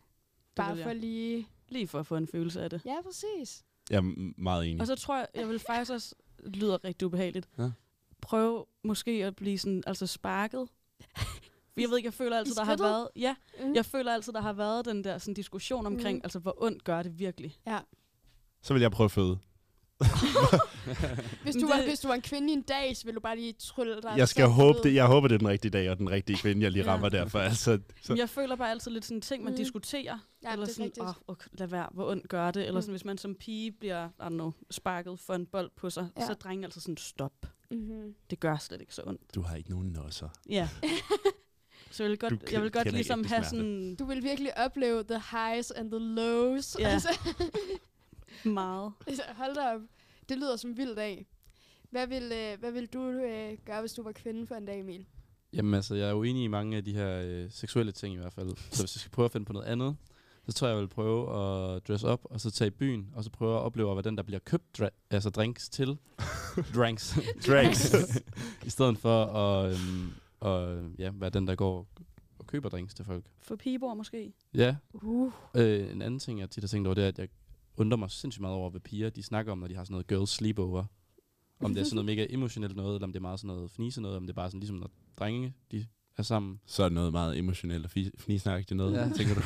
Bare for jeg. lige... Lige for at få en følelse af det. Ja, præcis. jeg er meget enig. Og så tror jeg, jeg vil faktisk også, det lyder rigtig ubehageligt, Ja. prøve måske at blive sådan, altså sparket. For [LAUGHS] Jeg ved ikke, jeg føler altid, der har været, ja, Mm. jeg føler altid, der har været den der sådan, diskussion omkring, Mm. altså hvor ondt gør det virkelig. Ja. Så vil jeg prøve at føde. [LAUGHS] Hvis du, var, hvis du var en kvinde i en dag, så ville du bare lige trylle dig. Jeg skal selv håbe det. Jeg håber, det er den rigtige dag, og den rigtige kvinde, jeg lige Ja. rammer derfor. Altså, så, Men jeg føler bare altid lidt sådan en ting, man Mm. diskuterer. Ja, eller det er sådan, åh, okay, lad være, hvor ondt gør det. Eller Mm. sådan, hvis man som pige bliver, I don't know, sparket for en bold på sig, Ja. så drengen altså sådan, stop. Mm-hmm. Det gør slet ikke så ondt. du har ikke nogen nosser. Ja. [LAUGHS] så jeg vil Du godt, jeg vil godt ligesom have sådan Du vil virkelig opleve the highs and the lows. Ja. Altså, [LAUGHS] meget. hold da op. Det lyder som en vild dag. Hvad vil, øh, hvad vil du øh, gøre, hvis du var kvinde for en dag, Emil? Jamen altså, jeg er jo enig i mange af de her øh, seksuelle ting i hvert fald. Så hvis jeg skal prøve at finde på noget andet, så tror jeg, jeg vil prøve at dress op, og så tage i byen, og så prøve at opleve, hvordan der bliver købt dra- altså drinks til. [LAUGHS] drinks. Drinks. [LAUGHS] I stedet for at øhm, og, ja, være den, der går og køber drinks til folk. For pigebord måske. Ja. Uh. Øh, en anden ting, jeg tit har tænkt over, det er, at jeg undrer mig sindssygt meget over, hvad piger de snakker om, når de har sådan noget girls sleepover. Om det er sådan noget mega emotionelt noget, eller om det er meget sådan noget fnise noget, om det er bare sådan ligesom, når drenge de er sammen. Så er det noget meget emotionelt og fnisnagtigt noget, Ja. tænker du?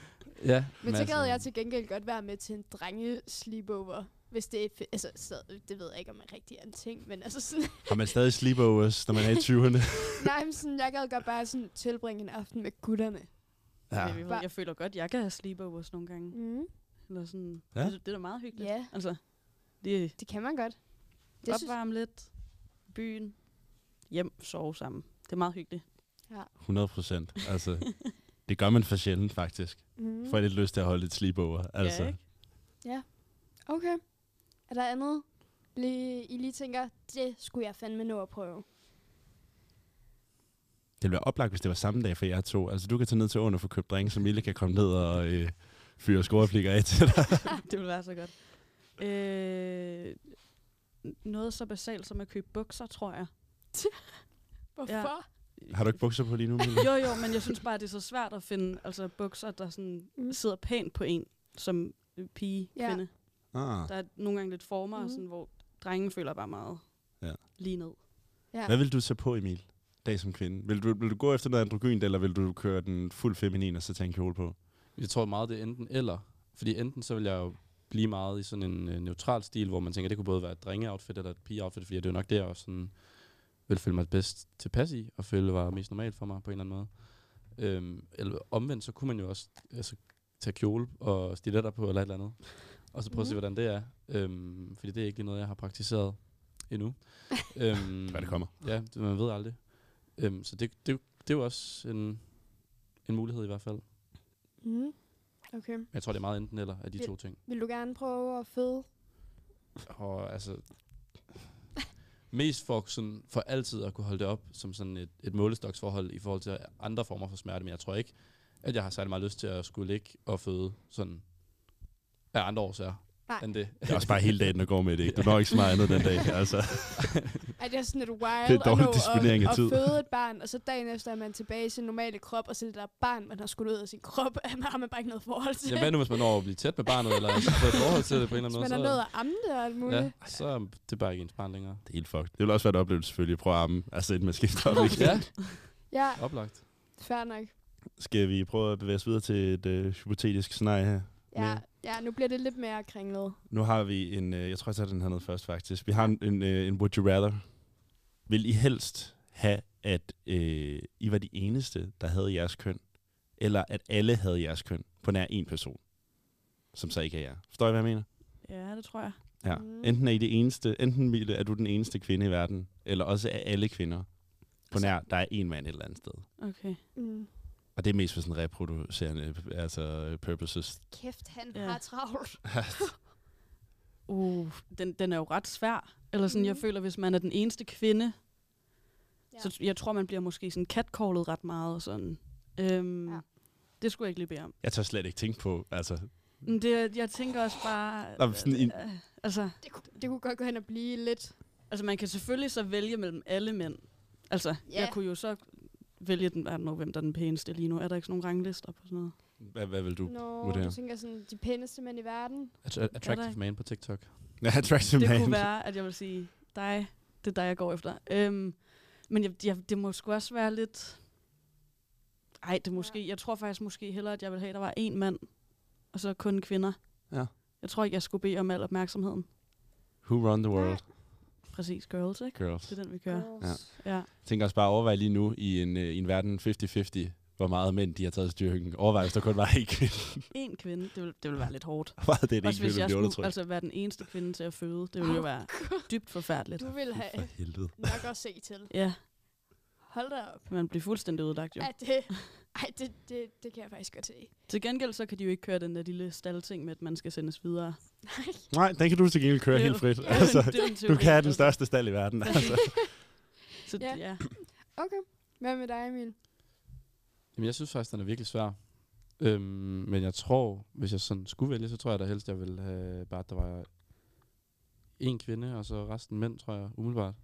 [LAUGHS] ja. Men så gad jeg til gengæld godt være med til en drenge sleepover. Hvis det er, altså, så, det ved jeg ikke, om det rigtig er en ting, men altså sådan, Har man stadig sleepovers, når man er i 20'erne? [LAUGHS] nej, men sådan, jeg gad godt bare sådan tilbringe en aften med gutterne. Ja. Jeg, jeg, jeg føler godt, jeg kan have sleepovers nogle gange. Mm. Eller sådan. Ja. Det, det er da meget hyggeligt. Ja, Altså, det, det kan man godt. det Det synes, opvarme lidt. Byen. Hjem, sove sammen. Det er meget hyggeligt. 100 procent. Altså, [LAUGHS] det gør man for sjældent, faktisk. mm. Får jeg lidt lyst til at holde et sleepover. Altså, Ja, ikke? Okay. Er der andet, lige, I lige tænker, det skulle jeg fandme nå at prøve? det ville være oplagt, hvis det var samme dag for jer to. Altså, du kan tage ned til åen og få købt drink, så Mille kan komme ned og øh, fyre scoreplikker af til dig. [LAUGHS] det vil være så godt. Øh, noget så basalt som at købe bukser, tror jeg. [LAUGHS] Hvorfor? Har du ikke bukser på lige nu? Jo, jo, men jeg synes bare, det er så svært at finde altså, bukser, der sådan Mm. sidder pænt på en, som pige, Ja. kvinde. Ah. Der er nogle gange lidt former, mm. sådan, hvor drengen føler bare meget Ja. lige ned. Ja. Hvad vil du tage på, Emil? Dag som kvinde. Vil du, vil du gå efter noget androgynt, eller vil du køre den fuld feminin og så tage en kjole på? Jeg tror meget, det er enten eller. Fordi enten så vil jeg jo blive meget i sådan en øh, neutral stil, hvor man tænker, det kunne både være et drengeoutfit eller et pigeoutfit, fordi det er jo nok det, jeg sådan vil føle mig bedst tilpas i, og føle var mest normalt for mig på en eller anden måde. Øhm, eller omvendt, så kunne man jo også altså, tage kjole og stiletter på eller et eller andet, og så prøve at se, Mhm. hvordan det er. Øhm, fordi det er ikke lige noget, jeg har praktiseret endnu. [LAUGHS] øhm, Hvad det kommer. Ja, det, man ved aldrig. Øhm, så det, det, det er jo også en, en mulighed i hvert fald. Mm. Okay. Jeg tror, det er meget enten eller af de Vil- to ting. Vil du gerne prøve at føde? Og altså... Mest for, sådan, for altid at kunne holde det op som sådan et, et målestoksforhold i forhold til andre former for smerte. Men jeg tror ikke, at jeg har særlig meget lyst til at skulle ligge og føde sådan af andre årsager Nej. end det. Det er også bare hele dagen, der går med det. ikke? Du når ikke så meget andet den dag. Altså. Ej, det er sådan lidt wild Det er dårlig at disponering af at, tid. at føde et barn, og så dagen efter er man tilbage i sin normale krop, og så det der barn, man har skudt ud af sin krop, [LAUGHS] har man bare ikke noget forhold til. Ja, hvad nu, hvis man når at blive tæt med barnet, eller altså få et forhold til det på en eller [LAUGHS] Hvis anden man måde? har nået at amme det og alt muligt. ja, så er det bare ikke ens barn længere. Det er helt fucked. Det vil også være et oplevelse selvfølgelig at prøve at arme. Altså et maskint op igen. Ja, Ja, oplagt. fair nok. Skal vi prøve at bevæge os videre til et øh, hypotetisk scenarie her? Ja, Med- ja, nu bliver det lidt mere kringlet. Nu har vi en, øh, jeg tror jeg tager den her ned først faktisk. Vi har en, en, øh, en would you rather. Vil I helst have, at øh, I var de eneste, der havde jeres køn? Eller at alle havde jeres køn på nær en person? Som så ikke er jer. Forstår I, hvad jeg mener? Ja, det tror jeg. Ja. Mm. Enten er I det eneste, enten Mille, er du den eneste kvinde i verden, eller også er alle kvinder på nær, der er en mand et eller andet sted. Okay. Mm. Og det er mest for sådan reproducerende altså purposes. Kæft, han Ja. har travlt. [LAUGHS] Uh, den, den er jo ret svær. Eller sådan, mm. jeg Mhm. føler, hvis man er den eneste kvinde, Ja. så jeg tror, man bliver måske sådan catcallet ret meget. Og sådan. Øhm, Ja. Det skulle jeg ikke lige bede om. Jeg tør slet ikke tænke på, altså, Men Det, jeg tænker også bare... Nå, sådan en- øh, altså, Det, kunne- det kunne godt gå hen og blive lidt... altså, man kan selvfølgelig så vælge mellem alle mænd. Altså, Ja. jeg kunne jo så vælge den, er der hvem der er den pæneste lige nu. Er der ikke sådan nogle ranglister på sådan noget? hvad, hvad vil du Nå, vurdere? du tænker sådan, de pæneste mænd i verden. Att- attractive man på TikTok. Ja, attractive det man. kunne være, at jeg vil sige, dig, det er dig, jeg går efter. Øhm, men jeg, jeg, det må sgu også være lidt... Ej, det måske... Jeg tror faktisk måske hellere, at jeg vil have, at der var én mand, og så kun kvinder. Ja. Jeg tror ikke, jeg skulle bede om al opmærksomheden. Who run the world? Præcis, girls, ikke? Girls. Det er den, vi kører. Girls. Ja. Jeg tænker også bare overveje lige nu i en, øh, i en verden 50-50, hvor meget mænd de har taget styrken. Overvej, hvis der kun var én kvinde. [LAUGHS] En kvinde, det vil, det vil være lidt hårdt. Meget det er en Også kvinde, hvis jeg skulle altså være den eneste kvinde til at føde. Det ville jo være [LAUGHS] dybt forfærdeligt. Du vil For have helvede. nok at se til. Ja, Hold da op. man bliver fuldstændig ødelagt jo. Ja, det, ej, det, det, det kan jeg faktisk godt se. Til gengæld så kan de jo ikke køre den der lille staldting med, at man skal sendes videre. Nej, den kan du til gengæld køre er helt jo- frit. [LAUGHS] jo en- Altså, det jo du kan have den største stald i verden. Altså. [LAUGHS] Så Ja. ja. ja. Okay. Hvad med dig, Emil? Jamen, jeg synes faktisk, den er virkelig svær. Øhm, men jeg tror, hvis jeg sådan skulle vælge, så tror jeg da helst, jeg ville have bare, at der var en kvinde, og så resten mænd, tror jeg, umiddelbart.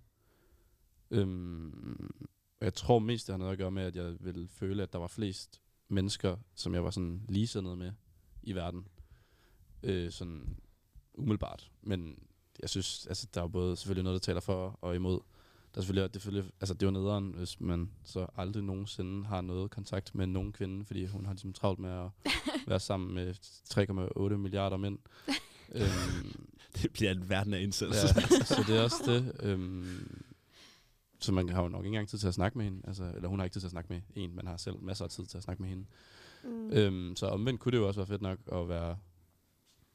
Øhm, og jeg tror mest, det har noget at gøre med, at jeg ville føle, at der var flest mennesker, som jeg var sådan ligesindet med i verden. Øh, sådan umiddelbart. Men jeg synes, altså, der er både selvfølgelig noget, der taler for og imod. Der er selvfølgelig, det, er selvfølgelig, altså, det er jo nederen, hvis man så aldrig nogensinde har noget kontakt med nogen kvinde, fordi hun har ligesom travlt med at [LAUGHS] være sammen med 3,8 milliarder mænd. [LAUGHS] øhm, Det bliver en verden af indsættelse. ja, så det er også det. Øhm, så man har jo nok ikke engang tid til at snakke med hende. Altså, eller hun har ikke tid til at snakke med en, man har selv masser af tid til at snakke med hende. Mm. Øhm, så omvendt kunne det jo også være fedt nok at være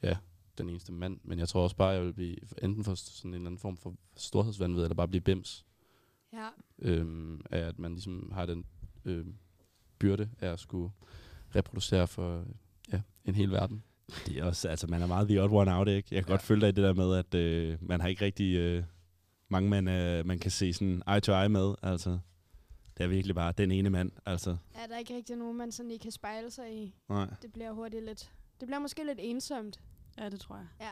ja, den eneste mand. Men jeg tror også bare, jeg vil blive enten for sådan en eller anden form for storhedsvandvid, eller bare blive bims. Ja. Øhm, af at man ligesom har den øhm, byrde af at skulle reproducere for ja, en hel verden. Det er også, altså, man er meget the odd one out, ikke? Jeg kan ja. godt følge dig i det der med, at øh, man har ikke rigtig øh, mange, man, øh, man kan se sådan eye to eye med. Altså, det er virkelig bare den ene mand. Altså, Er der ikke rigtig nogen, man sådan lige kan spejle sig i? nej. Det bliver hurtigt lidt... Det bliver måske lidt ensomt. ja, det tror jeg. Ja.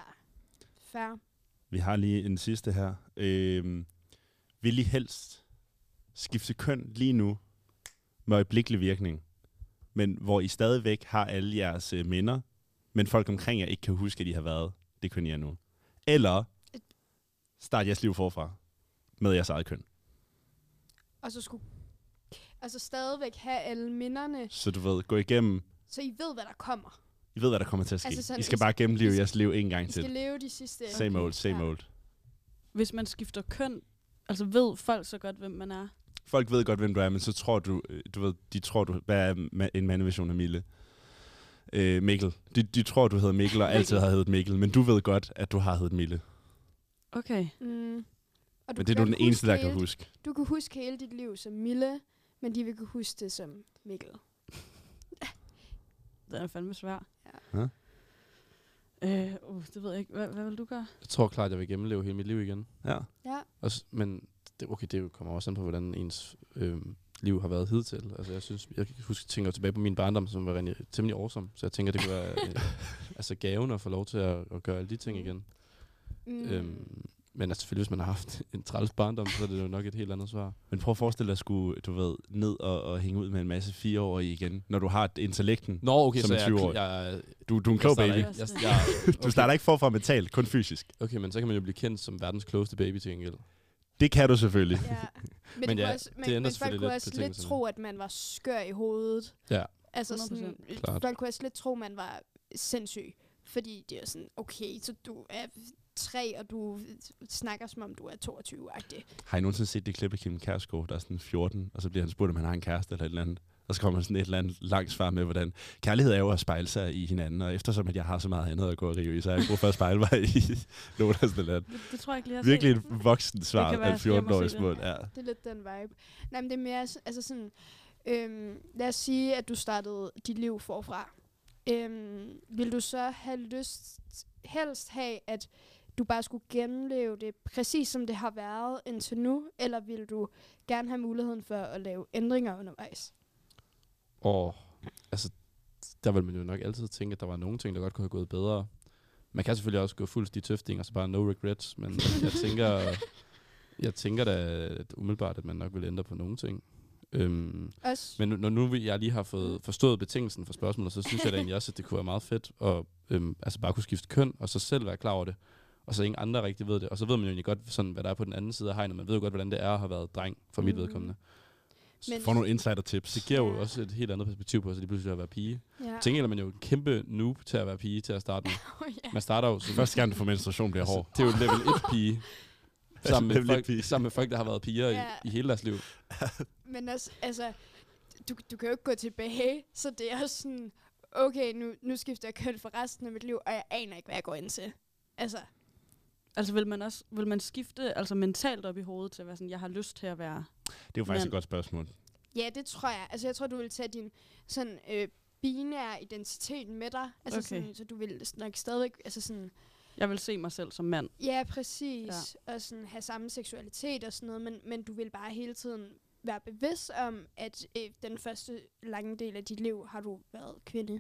Fair. Vi har lige en sidste her. Øh, vil I helst skifte køn lige nu med øjeblikkelig virkning, men hvor I stadigvæk har alle jeres øh, minder, men folk omkring jer ikke kan huske, at I har været det køn, I er nu? Eller start jeres liv forfra med jeres eget køn? Og så skulle... Altså stadigvæk have alle minderne, Så du ved, gå igennem, så I ved, hvad der kommer. I ved, hvad der kommer til at ske. Altså Altså sådan, I skal I bare gennemleve I jeres liv en gang I skal til. leve de sidste... Same old, same Ja. old. Hvis man skifter køn, altså ved folk så godt, hvem man er? Folk ved godt, hvem du er, men så tror du, øh, du ved, de tror, du, hvad er en mandeversion af Mille? Øh, Mikkel. De, de tror, du hedder Mikkel, og [LAUGHS] altid har heddet Mikkel, men du ved godt, at du har heddet Mille. Okay. Mm. Og Men det er du den eneste, der kan hele- huske. Du kan huske hele dit liv som Mille, men de vil kunne huske det som Mikkel. [LAUGHS] Den er fandme svær. Ja. Øh, uh, det ved jeg ikke. Hvad, hvad vil du gøre? Jeg tror klart, jeg vil gennemleve hele mit liv igen. Ja. Ja. Og, s- men det, okay, det kommer også an på, hvordan ens øh, liv har været hidtil. Altså, jeg synes, jeg kan huske, tænker tilbage på min barndom, som var rigtig, temmelig awesome. Så jeg tænker, det kunne være [LAUGHS] øh, altså gaven at få lov til at, at gøre alle de ting igen. Mm. Øhm, men altså, selvfølgelig, hvis man har haft [LAUGHS] en træls barndom, så er det jo nok et helt andet svar. Men prøv at forestille dig at skulle, du ved, ned og, og hænge ud med en masse fireårige igen, når du har intellekten Nå, okay, som så en jeg, 20-årig. jeg, Du, du er en klog baby. Ikke, jeg, jeg, Du starter ikke forfra mentalt, kun fysisk. Okay, men så kan man jo blive kendt som verdens klogeste baby til gengæld. Det kan du selvfølgelig. Ja. [LAUGHS] Men, Men men, ja, det men, folk kunne også lidt tro, at man var skør i hovedet. Ja. Altså sådan, 100%. Klart. folk kunne også lidt tro, at man var sindssyg. Fordi det er sådan, okay, så du er tre, og du snakker som om du er 22-agtig. Har I nogensinde set det klip af Kim Kærsgaard, der er sådan 14, og så bliver han spurgt, om han har en kæreste eller et eller andet. Og så kommer sådan et eller andet langt svar med, hvordan kærlighed er jo at spejle sig i hinanden, og eftersom at jeg har så meget andet at gå og rive i, så er jeg brug for at spejle mig i [LAUGHS] Lolas land. Det, det tror jeg ikke lige, jeg har Virkelig set. et voksen svar af jeg skal hjem og 14-årig se det. smut. Ja. Det er lidt den vibe. Nej, men det er mere altså sådan, øhm, lad os sige, at du startede dit liv forfra. Øhm, vil du så have lyst, helst have, at du bare skulle gennemleve det præcis som det har været indtil nu, eller vil du gerne have muligheden for at lave ændringer undervejs? Og altså, der vil man jo nok altid tænke, at der var nogle ting, der godt kunne have gået bedre. Man kan selvfølgelig også gå fuldstændig tøfting, og så bare no regrets, men jeg tænker, jeg tænker da at umiddelbart, at man nok vil ændre på nogle ting. Øhm, Også, men når nu jeg lige har fået forstået betingelsen for spørgsmålet, så synes jeg da egentlig også, at det kunne være meget fedt at øhm, altså bare kunne skifte køn, og så selv være klar over det. Og så ingen andre rigtig ved det. Og så ved man jo egentlig godt, sådan, hvad der er på den anden side af hegnet. Man ved jo godt, hvordan det er at have været dreng, for mit Mhm. vedkommende. Men- Få nogle insider tips. Det giver jo Ja. også et helt andet perspektiv på, så lige pludselig at være pige. ja. Gengæld er man jo en kæmpe noob til at være pige til at starte med. [LAUGHS] Oh, ja. Man starter jo som, Første gang du får menstruation bliver hård. det er jo level 1 pige. [LAUGHS] sammen, med folk, sammen med folk, der har været piger Ja. i, i hele deres liv. [LAUGHS] Men også, altså, du, du kan jo ikke gå tilbage, så det er også sådan, okay, nu, nu skifter jeg køn for resten af mit liv, og jeg aner ikke, hvad jeg går ind til. Altså, Altså vil man også vil man skifte altså mentalt op i hovedet til at være sådan, jeg har lyst til at være... Det er jo faktisk Men- et godt spørgsmål. ja, det tror jeg. Altså, jeg tror, du vil tage din sådan øh, binære identitet med dig. Altså, Okay. sådan, så du vil nok stadigvæk, altså sådan, Jeg vil se mig selv som mand. ja, præcis, ja. og sådan have samme seksualitet og sådan noget, men, men du vil bare hele tiden være bevidst om, at øh, den første lange del af dit liv har du været kvinde.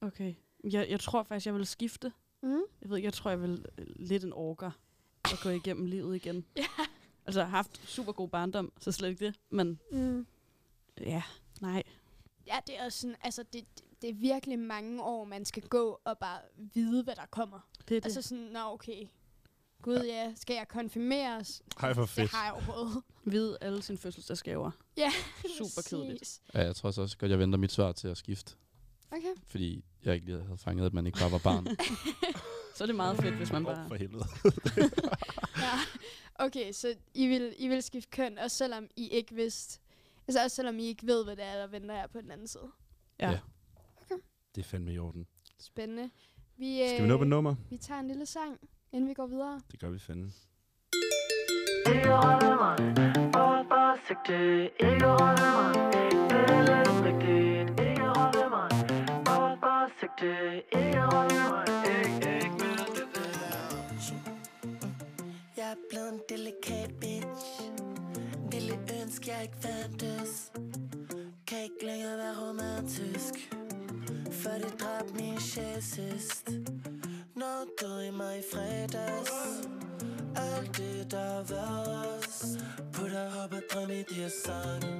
Okay. Jeg, jeg tror faktisk, jeg vil skifte. Mm. Jeg ved ikke, jeg tror, jeg vil øh, lidt en orker at gå igennem [LAUGHS] livet igen. Ja. Altså, jeg har haft super god barndom, så slet ikke det. Men Mm. ja, nej. Ja, det er også sådan, altså det, det- det er virkelig mange år, man skal gå og bare vide, hvad der kommer. Det er det. Altså sådan, nå okay, gud ja, skal jeg konfirmeres? Hej, hvor Det fedt. har jeg prøvet. Vide alle sine fødselsdagsgaver. Ja, Super kedeligt. Ja, jeg tror så også godt, jeg venter mit svar til at skifte. Okay. Fordi jeg ikke lige havde fanget, at man ikke bare var barn. [LAUGHS] Så er det meget fedt, hvis man bare... for helvede. [LAUGHS] Ja. Okay, så I vil, I vil skifte køn, også selvom I ikke vidste, altså også selvom I ikke ved, hvad det er, der venter jer på den anden side. Ja. Ja. Det er fandme i orden. Spændende. Vi, Skal vi nå på et nummer? Vi tager en lille sang, inden vi går videre. Det gør vi fandme. Jeg er blevet en delikat bitch. Ville ønske jeg ikke fandtes. Kan ikke længere være romantisk. For det dræbte min sjæl sidst. Når døde i mig i fredags. Alt det der har været os. Putter op og drøm i de her sange.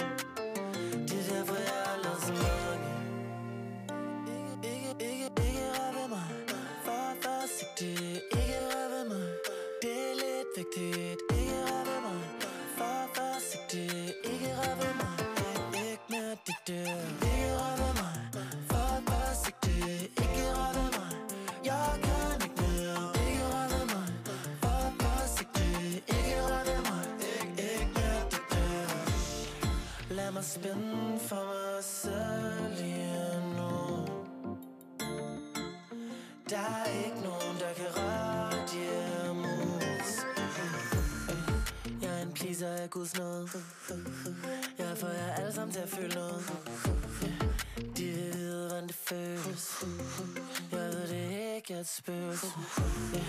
Det er derfor jeg har lavet så mange er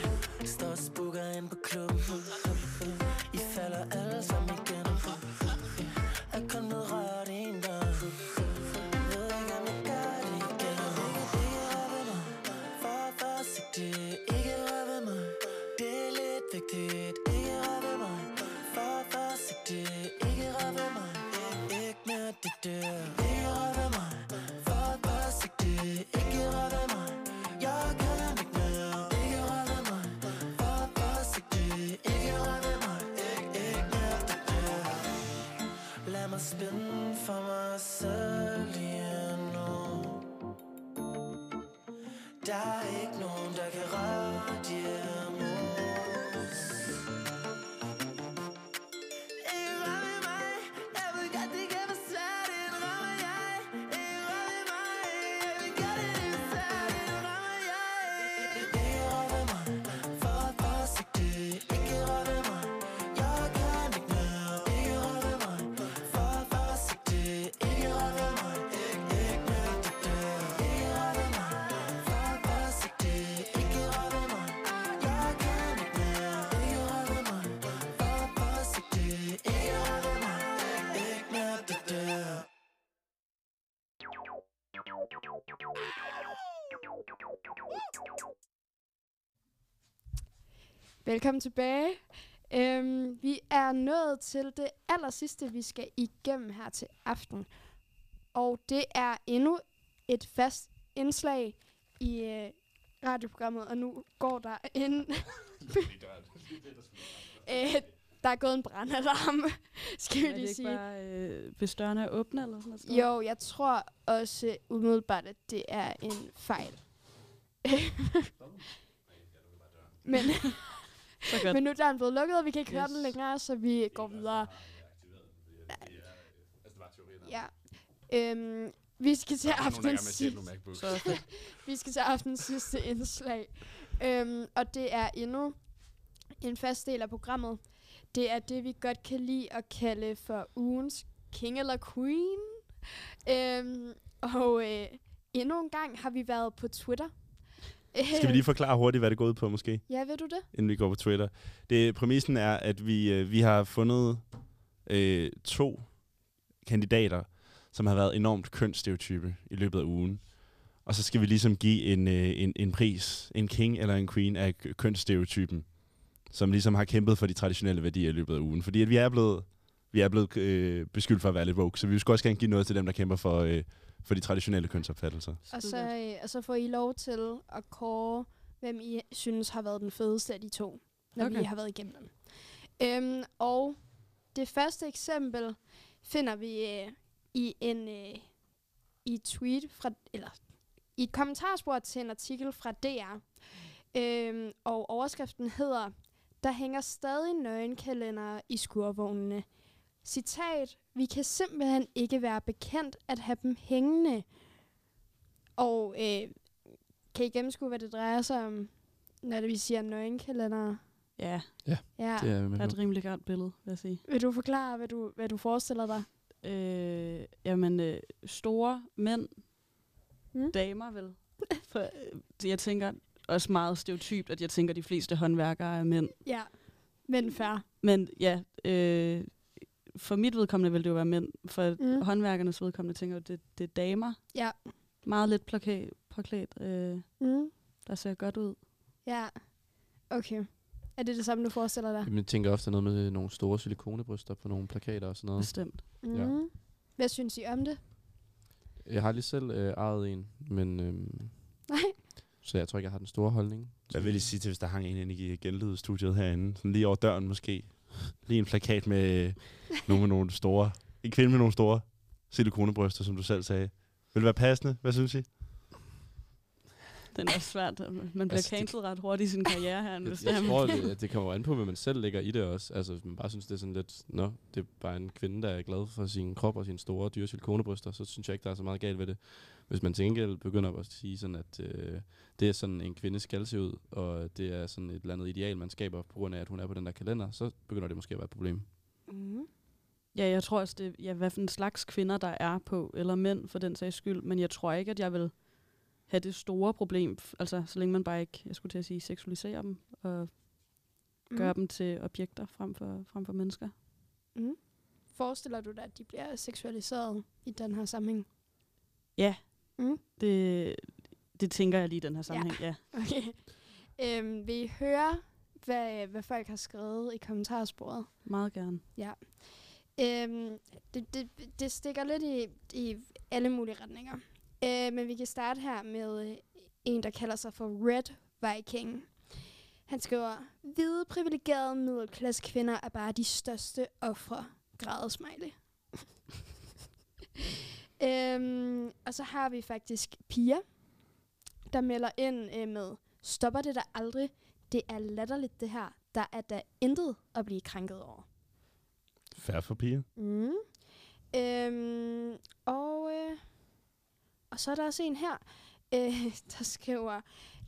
spænde for mig selv lige nu. Der er ikke nogen, der kan røre de Velkommen tilbage. Øhm, vi er nået til det aller sidste, vi skal igennem her til aften. Og det er endnu et fast indslag i øh, radioprogrammet, og nu går der en... [LAUGHS] [LAUGHS] øh, der er gået en brandalarm, [LAUGHS] skal vi er det lige ikke sige. bare, øh, hvis dørene er åbne eller sådan noget? Jo, jeg tror også umiddelbart, at det er en fejl. men, Så godt. men nu er døren blevet lukket, og vi kan ikke yes. høre den længere, så vi går videre. Ja. Øhm, vi skal til Der der aftens sidste. [LAUGHS] vi skal til aftens sidste indslag. Øhm, og det er endnu en fast del af programmet. Det er det, vi godt kan lide at kalde for ugens king eller queen. Øhm, og øh, endnu en gang har vi været på Twitter. Skal vi lige forklare hurtigt, hvad det går ud på, måske? [LAUGHS] Ja, ved du det? inden vi går på Twitter. Det, præmissen er, at vi, øh, vi har fundet øh, to kandidater, som har været enormt kønsstereotype i løbet af ugen. Og så skal vi ligesom give en, øh, en, en pris, en king eller en queen af kønsstereotypen, som ligesom har kæmpet for de traditionelle værdier i løbet af ugen. Fordi at vi er blevet, vi er blevet øh, beskyldt for at være lidt woke, så vi skal også gerne give noget til dem, der kæmper for, øh, for de traditionelle kønsopfattelser. Og så, øh, og så får I lov til at kåre, hvem I synes har været den fedeste af de to, når okay. Vi har været igennem dem. Øhm, og det første eksempel finder vi øh, i en øh, i et tweet fra eller i et kommentarspor til en artikel fra DR. Øhm, og overskriften hedder Der hænger stadig nøgenkalendere i skurvognene. Citat, vi kan simpelthen ikke være bekendt at have dem hængende. Og øh, kan I gennemskue, hvad det drejer sig om, når det vi siger nøgenkalender? Ja, Ja, Ja. det er det er et rimelig godt billede, vil jeg sige. Vil du forklare, hvad du, hvad du forestiller dig? Øh, jamen, øh, store mænd, Mm. damer vel. [LAUGHS] For, øh, jeg tænker også meget stereotypt, at jeg tænker, at de fleste håndværkere er mænd. Ja, men færre. Men ja, øh, for mit vedkommende vil det jo være mænd. For Mm. håndværkernes vedkommende tænker det, det er damer. Ja. Meget lidt påklædt, påklædt øh, Mm. der ser godt ud. Ja, okay. Er det det samme, du forestiller dig? Jamen, Jeg tænker ofte noget med nogle store silikonebryster på nogle plakater og sådan noget. Bestemt. Mm. Ja. Hvad synes I om det? Jeg har lige selv øh, ejet en, men øhm, Nej. så jeg tror ikke, jeg har den store holdning. Hvad vil I sige til, hvis der hang en inde i genlydstudiet herinde? Sådan lige over døren måske. Lige en plakat med nogle med nogle store... En kvinde med nogle store silikonebryster, som du selv sagde. Vil det være passende? Hvad synes I? Den er svært. Man bliver Altså, cancelled ret hurtigt i sin karriere her. [LAUGHS] Jeg, Hvis jeg det er- tror, det, det kommer an på, hvad man selv lægger i det også. Altså, hvis man bare synes, det er sådan lidt, nå, det er bare en kvinde, der er glad for sin krop og sine store, dyre silikonebryster, så synes jeg ikke, der er så meget galt ved det. Hvis man til gengæld begynder at sige sådan, at øh, det er sådan, en kvinde skal se ud, og det er sådan et eller andet ideal, man skaber på grund af, at hun er på den der kalender, så begynder det måske at være et problem. Mm. Ja, jeg tror også, det ja, hvad for en slags kvinder, der er på, eller mænd for den sags skyld, men jeg tror ikke, at jeg vil have det store problem. Altså, så længe man bare ikke, jeg skulle til at sige, seksualiserer dem og Mm. gør dem til objekter frem for, frem for mennesker. Mm. Forestiller du dig, at de bliver seksualiseret i den her sammenhæng? Ja, Mm. det, det tænker jeg lige i den her sammenhæng, ja. ja. [LAUGHS] Okay. Øhm, vil I høre, hvad, hvad folk har skrevet i kommentarsporet? Meget gerne. Ja. Øhm, det, det, det stikker lidt i, i alle mulige retninger. Øh, men vi kan starte her med øh, en, der kalder sig for Red Viking. Han skriver, hvide privilegerede middelklasse kvinder er bare de største ofre. Grædet smiley. [LAUGHS] øhm, og så har vi faktisk Pia, der melder ind øh, med, stopper det der aldrig? Det er latterligt det her. Der er da intet at blive krænket over. Færre for piger. Mm. Øhm, og, øh, og så er der også en her, øh, [LAUGHS] der skriver,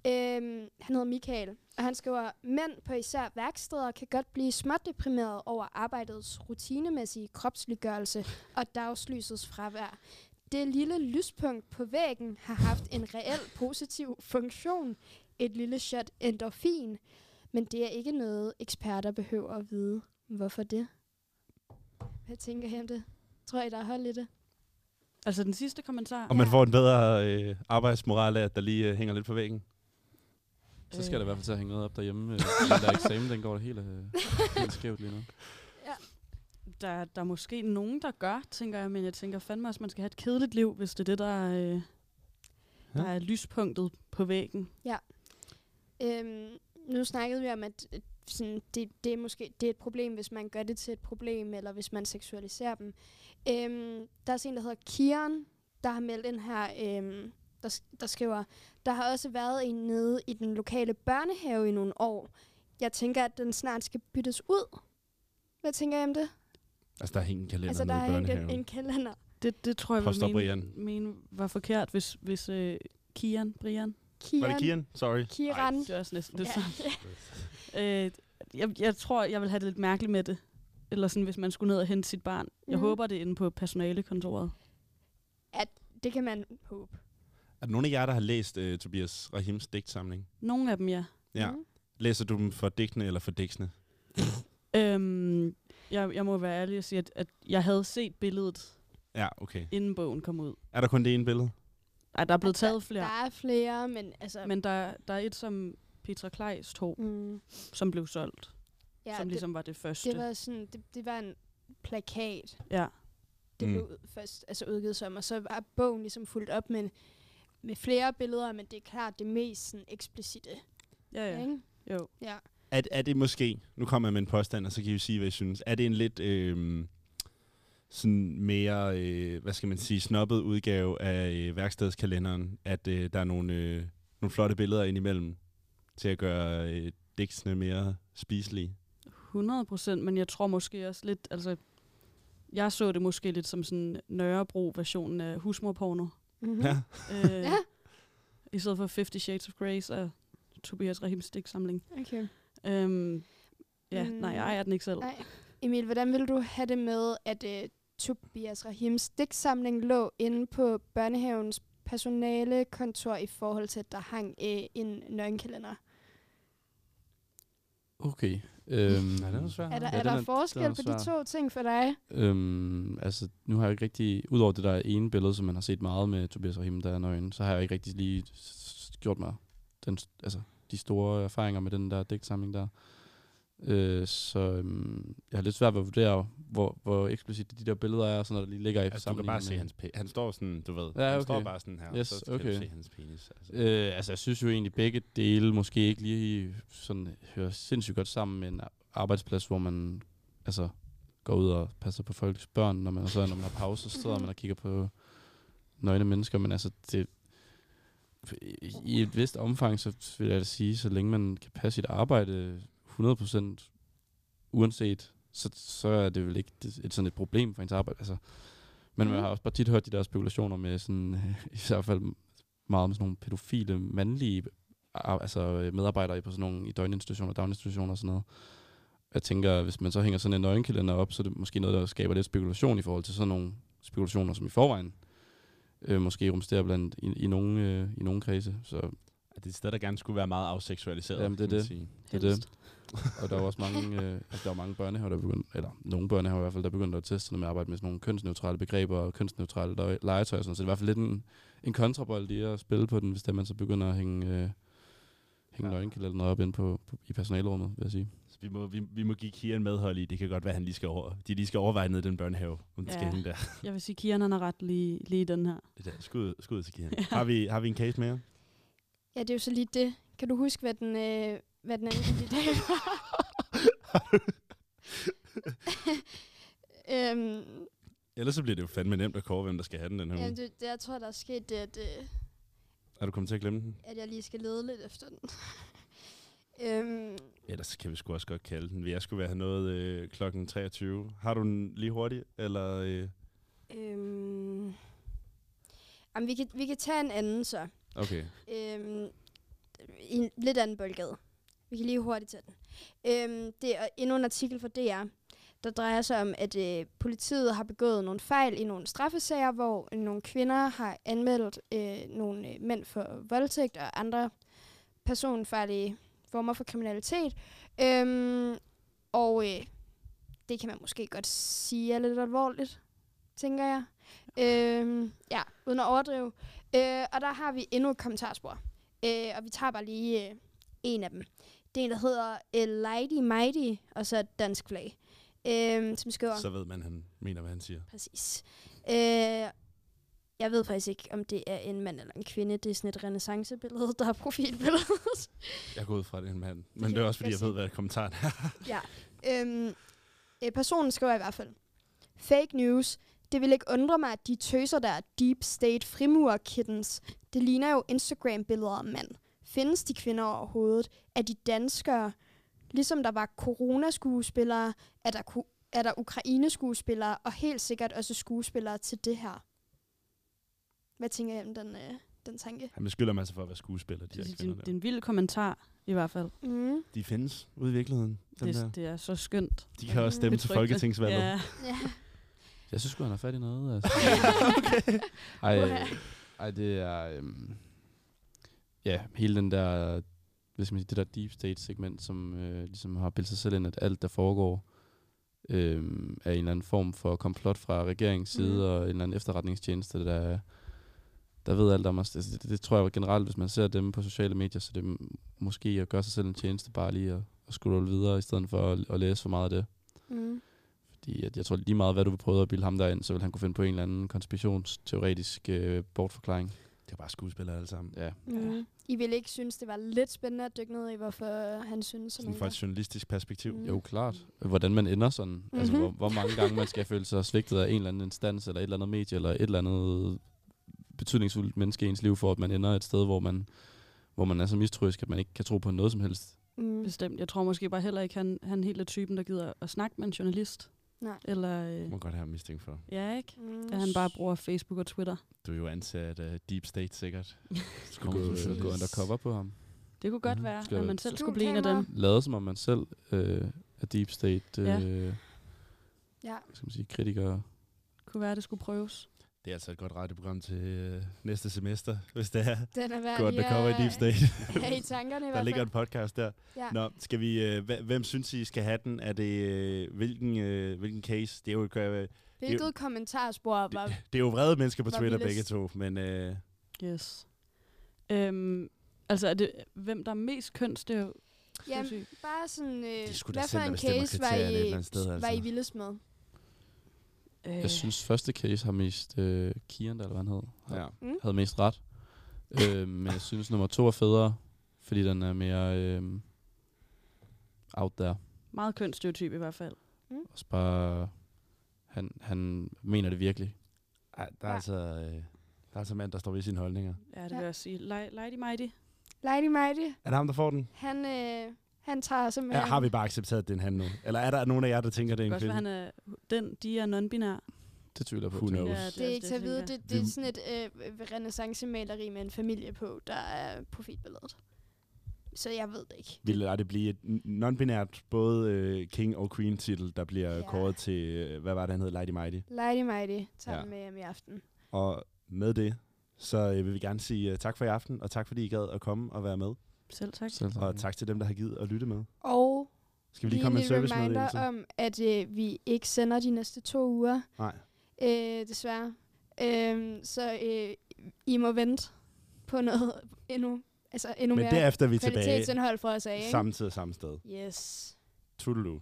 øh, han hedder Michael, og han skriver, mænd på især værksteder kan godt blive småt deprimeret over arbejdets rutinemæssige kropsliggørelse og dagslysets fravær. Det lille lyspunkt på væggen har haft en reel positiv funktion, et lille shot endorfin, men det er ikke noget, eksperter behøver at vide. Hvorfor det? Hvad tænker I om det? Tror I, der er hold i det? Altså den sidste kommentar. Og man får en bedre øh, arbejdsmoral af, at der lige øh, hænger lidt på væggen. Så skal der i hvert fald til at hænge noget op derhjemme. Øh, den der eksamen, den går da helt, øh, helt skævt lige nu. [LAUGHS] Der, der er måske nogen, der gør, tænker jeg, men jeg tænker fandme også, at man skal have et kedeligt liv, hvis det er det, der er, øh, der er lyspunktet på væggen. Ja. Øhm, nu snakkede vi om, at øh, sådan, det, det, er måske det er et problem, hvis man gør det til et problem, eller hvis man seksualiserer dem. Øhm, der er også en, der hedder Kieran, der har meldt ind her, øhm, der, der skriver, der har også været en nede i den lokale børnehave i nogle år. Jeg tænker, at den snart skal byttes ud. Hvad tænker I om det? Altså, der er hængt en kalender altså, der nede i er hængt en, en kalender. Det, det tror jeg mene, Brian. mene var forkert, hvis, hvis øh, Kian, Brian. Kian. Var det Kian? Sorry. Kieran. Det er også næsten det Ja. samme. [LAUGHS] [LAUGHS] Øh, jeg, jeg tror, jeg vil have det lidt mærkeligt med det. Eller sådan, hvis man skulle ned og hente sit barn. Jeg Mhm. håber, det er inde på personalekontoret. At det kan man håbe. Er der nogen af jer, der har læst uh, Tobias Rahims digtsamling? Nogle af dem, ja. Ja. Mhm. Læser du dem for digtene eller for digtsene? [LAUGHS] Øhm, jeg, jeg må være ærlig og sige, at, at jeg havde set billedet, Ja, okay. inden bogen kom ud. Er der kun det ene billede? Ej, der er blevet taget flere. Der er flere, men altså... Men der, der er et, som Petra Kleis tog, Mm. som blev solgt. Ja, som det- ligesom var det første. Det var sådan, det, det var en plakat. Ja. Det Mm. blev først altså udgivet som, og så var bogen ligesom fuldt op med, med flere billeder, men det er klart det mest sådan, eksplicite. Ja, ja. Ikke? Jo. Ja. Er, er det måske, nu kommer jeg med en påstand, og så kan I jo sige, hvad I synes. Er det en lidt øh, sådan mere, øh, hvad skal man sige, snobbet udgave af øh, værkstedskalenderen, at øh, der er nogle, øh, nogle flotte billeder indimellem til at gøre øh, digtsene mere spiselige? 100 procent, men jeg tror måske også lidt, altså, jeg så det måske lidt som sådan Nørrebro-versionen af husmorporno. Mm-hmm. Ja. Øh, Ja. I stedet for 50 Shades of Grey og Tobias Rahims digtsamling. Okay. Øhm, ja, Mm. nej, jeg ejer den ikke selv. Nej. Emil, hvordan vil du have det med, at uh, Tobias Rahims digtsamling lå inde på børnehavens personalekontor i forhold til, at der hang uh, en nøgenkalender? Okay. Øhm, Ja, den er svær. Er der, Ja, er der forskel er på svær. de to ting for dig? Øhm, altså, nu har jeg ikke rigtig, udover det der ene billede, som man har set meget med Tobias Rahim, der er nøgen, så har jeg ikke rigtig lige gjort mig den, altså, de store erfaringer med den der digtsamling der. Øh, så øhm, jeg har lidt svært ved at vurdere, hvor, hvor eksplicit de der billeder er, så når der lige ligger i Altså, du kan bare se hans pe- Han står sådan, du ved, Ja, han okay. står bare sådan her, yes, så kan okay. du se hans penis. Altså. Øh, altså, jeg synes jo egentlig, begge dele måske ikke lige sådan, hører sindssygt godt sammen med en arbejdsplads, hvor man altså, går ud og passer på folks børn, når man, så, når man har pause, så sidder man og kigger på nøgne mennesker, men altså, det, i et vist omfang, så vil jeg sige, så længe man kan passe sit arbejde 100% uanset, så, så er det vel ikke et, et sådan et problem for ens arbejde. Altså, men man Mhm. har også bare tit hørt de der spekulationer med sådan, [LAUGHS] i hvert fald meget med sådan nogle pædofile mandlige altså medarbejdere på sådan nogle i døgninstitutioner, daginstitutioner og sådan noget. Jeg tænker, hvis man så hænger sådan en nøgenkalender op, så er det måske noget, der skaber lidt spekulation i forhold til sådan nogle spekulationer, som i forvejen øh, måske rumsterer blandt i, i, nogle, øh, i nogle kredse. Så Det er et sted, der gerne skulle være meget afseksualiseret. Jamen, det er det. sige. Det er det. Og der er jo også mange, øh, altså, der er mange børnehaver, der er begyndt, eller nogle børnehaver i hvert fald, der er begyndt at teste noget med at arbejde med sådan nogle kønsneutrale begreber og kønsneutrale le- legetøj og sådan, så det er i hvert fald lidt en, en kontrabold i at spille på den, hvis det er, man så begynder at hænge, øh, hænge ja. noget op ind på, på, i personalerummet, vil jeg sige. Så vi må, vi, vi må give Kian medhold i. Det kan godt være, han lige skal over, de lige skal overveje ned i den børnehave, om det skal hænge der. [LAUGHS] Jeg vil sige, Kian han har ret lige, lige den her. Det er skud, skud til Kian. [LAUGHS] Har, vi, har vi en case mere? Ja, det er jo så lige det. Kan du huske, hvad den, øh, hvad den anden kandidat var? [LAUGHS] øhm, Ellers så bliver det jo fandme nemt at kåre, hvem der skal have den den her ja, uge. det, det, jeg tror, der er sket det, at, øh, Er du kommet til at glemme den? at jeg lige skal lede lidt efter den. [LAUGHS] øhm, Ellers kan vi sgu også godt kalde den. Jeg skulle være noget øh, klokken 23. Har du den lige hurtigt? Eller, øh, øhm, jamen, vi, kan, vi kan tage en anden så. okay. Øhm, I en lidt anden boldgade. Vi kan lige hurtigt tage den. Øhm, det er endnu en artikel fra DR, der drejer sig om, at øh, politiet har begået nogle fejl i nogle straffesager, hvor nogle kvinder har anmeldt øh, nogle øh, mænd for voldtægt og andre personfarlige former for kriminalitet. Øhm, og øh, det kan man måske godt sige er lidt alvorligt, tænker jeg. Øhm, ja, uden at overdrive. Øh, og der har vi endnu et kommentarspor. Øh, og vi tager bare lige øh, en af dem. Det er en, der hedder øh, Lighty Mighty, og så et dansk flag. Øh, som skriver... Så ved man, han mener, hvad han siger. Præcis. Øh, jeg ved faktisk ikke, om det er en mand eller en kvinde. Det er sådan et renaissancebillede, der er profilbilledet. [LAUGHS] Jeg går ud fra, det er en mand. Men kan det er også, fordi jeg ved, hvad kommentaren er. [LAUGHS] ja. Øhm, øh, personen skriver i hvert fald, Fake news. Det vil ikke undre mig, at de tøser der er deep state frimur kittens. Det ligner jo Instagram-billeder af mand. Findes de kvinder overhovedet? Er de danskere? Ligesom der var coronaskuespillere, er der, ku- er der Ukraine-skuespillere, og helt sikkert også skuespillere til det her. Hvad tænker jeg om den, øh, den tanke? Han beskylder mig altså for at være skuespiller, de her Det, kvinder det, der. det er en vild kommentar, i hvert fald. Mm. De findes ude i virkeligheden. Det, der. det er så skønt. De kan også stemme til folketingsvalget. Ja. Ja. Jeg synes sgu, han har fat i noget. Altså. [LAUGHS] [LAUGHS] okay. Ej, Uha. ej, det er... Øhm, ja, hele den der... Hvis man siger, det der deep state segment, som øh, ligesom har bildet sig selv ind, at alt, der foregår, øh, er en eller anden form for komplot fra regeringens side, Mhm. og en eller anden efterretningstjeneste, der, der ved alt om os. Altså, det, det, det tror jeg generelt, hvis man ser dem på sociale medier, så det er måske at gøre sig selv en tjeneste, bare lige at, at scrolle videre, i stedet for at, at læse for meget af det. Mm. Fordi at jeg tror lige meget, hvad du vil prøve at bilde ham derind, så vil han kunne finde på en eller anden konspirationsteoretisk øh, bortforklaring. Det er bare skuespillere alle sammen. Ja. Mm. I ville ikke synes, det var lidt spændende at dykke ned i, hvorfor han synes sådan Sådan fra et journalistisk perspektiv. Mm. Jo, klart. Hvordan man ender sådan. Mm-hmm. Altså, Mhm. hvor, hvor mange gange man skal føle sig svigtet af en eller anden instans, eller et eller andet medie, eller et eller andet betydningsfuldt menneske i ens liv, for at man ender et sted, hvor man, hvor man er så mistroisk, at man ikke kan tro på noget som helst. Mm. Bestemt. Jeg tror måske bare heller ikke, han, han helt er typen, der gider at snakke med en journalist. Nej. Eller, Det øh, må godt have mistænkt for. ja, ikke? Mm. At han bare bruger Facebook og Twitter. Du er jo ansat af Deep State sikkert. [LAUGHS] Skulle gå, Skulle gå undercover på ham. Det kunne godt Mhm. være, Skal- at man selv skulle blive en af dem. Lade som om man selv øh, er deep state øh, Ja. skal man sige, kritiker. Kunne være, at det skulle prøves. Det er altså et godt radioprogram til øh, næste semester, hvis det er. Den er værd Gå lige undercover i Deep State. [LAUGHS] have i tankerne i Der ligger en podcast der. Ja. Nå, skal vi, øh, hvem synes I skal have den? Er det, øh, hvilken, øh, hvilken case? Det er jo, øh, det er, Hvilket kommentarspor var... det er jo vrede mennesker på Twitter begge to, men øh, Yes. Øhm, altså, er det, hvem der er mest kønsstereotyp? Jamen, bare sådan... Øh, er hvad for der en case var et I, sted, var I altså. vildest med? Øh, Jeg synes, første case har mest... Øh, Kian, eller hvad han hed, ja. Mm. havde mest ret. øh, men jeg synes, nummer to er federe, fordi den er mere øh, out there. Meget kønsstereotyp i hvert fald. Også bare... Han, han mener det virkelig. Ej, der er Ja. altså... Øh, der er altså mand, der står ved sine holdninger. Ja, det Ja. vil jeg sige. Lej- Lejdi Mighty. Lighty Mighty, Er det ham, der får den? han, øh, han tager simpelthen... Ja, har vi bare accepteret, at det er en han nu? Eller er der nogen af jer, der tænker, at det er Det en være, kvinde? han er, den, de er non-binær. Det tvivler jeg på. Who tænker jeg. knows? Det er ikke til at vide. Det, det er sådan et øh, renaissance-maleri med en familie på, der er profilbilledet. Så jeg ved det ikke. Vil det blive et non-binært både øh, King og Queen titel, der bliver Ja. kåret til, øh, hvad var det, han hed, Lady Mighty. Lighty Mighty tager Ja. ja. med hjem i aften. Og med det, så øh, vil vi gerne sige uh, tak for i aften, og tak fordi I gad at komme og være med. Selv tak. Selv tak. Og tak til dem, der har givet at lytte med. Og Skal vi lige komme med en service reminder om, at øh, vi ikke sender de næste to uger, Nej. øh, desværre. Øh, så øh, I må vente på noget [LAUGHS] endnu, altså endnu Men mere derefter er vi tilbage kvalitetsindhold fra os af. ikke? Samme tid og samme sted. Yes. Toodaloo.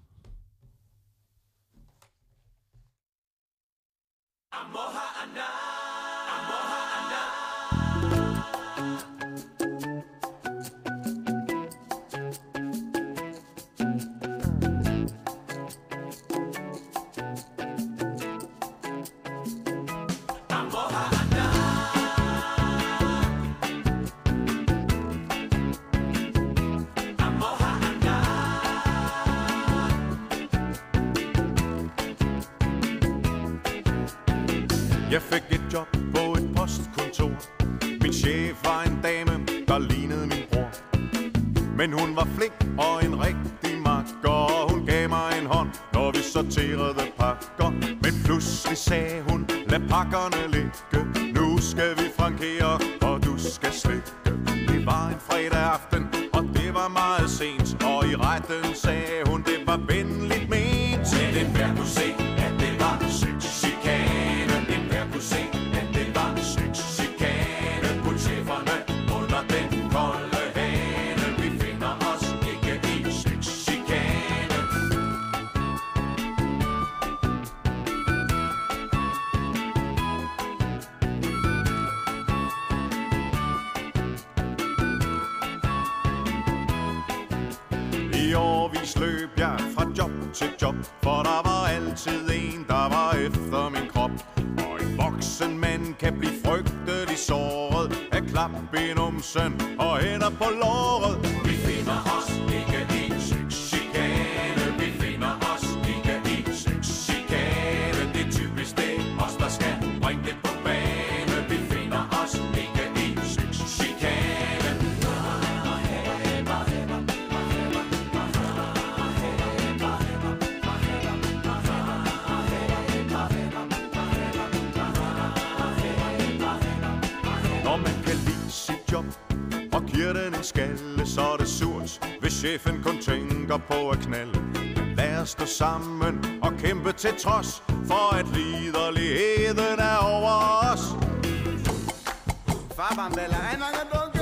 Jeg fik et job på et postkontor. Min chef var en dame, der lignede min bror. Men hun var flink og en rigtig makker, og hun gav mig en hånd, når vi sorterede pakker. Men pludselig sagde hun, lad pakkerne ligge. Nu skal vi frankere, og du skal slikke. Det var en fredag aften, og det var meget sent. Og i retten sagde efter min krop. Og en voksen mand kan blive frygtelig såret af klap i numsen og hænder på låret. Skalle, så er det surt, hvis chefen kun tænker på at knalde. Men lad os stå sammen og kæmpe til trods, for at liderligheden er over os. Fabandela, en gang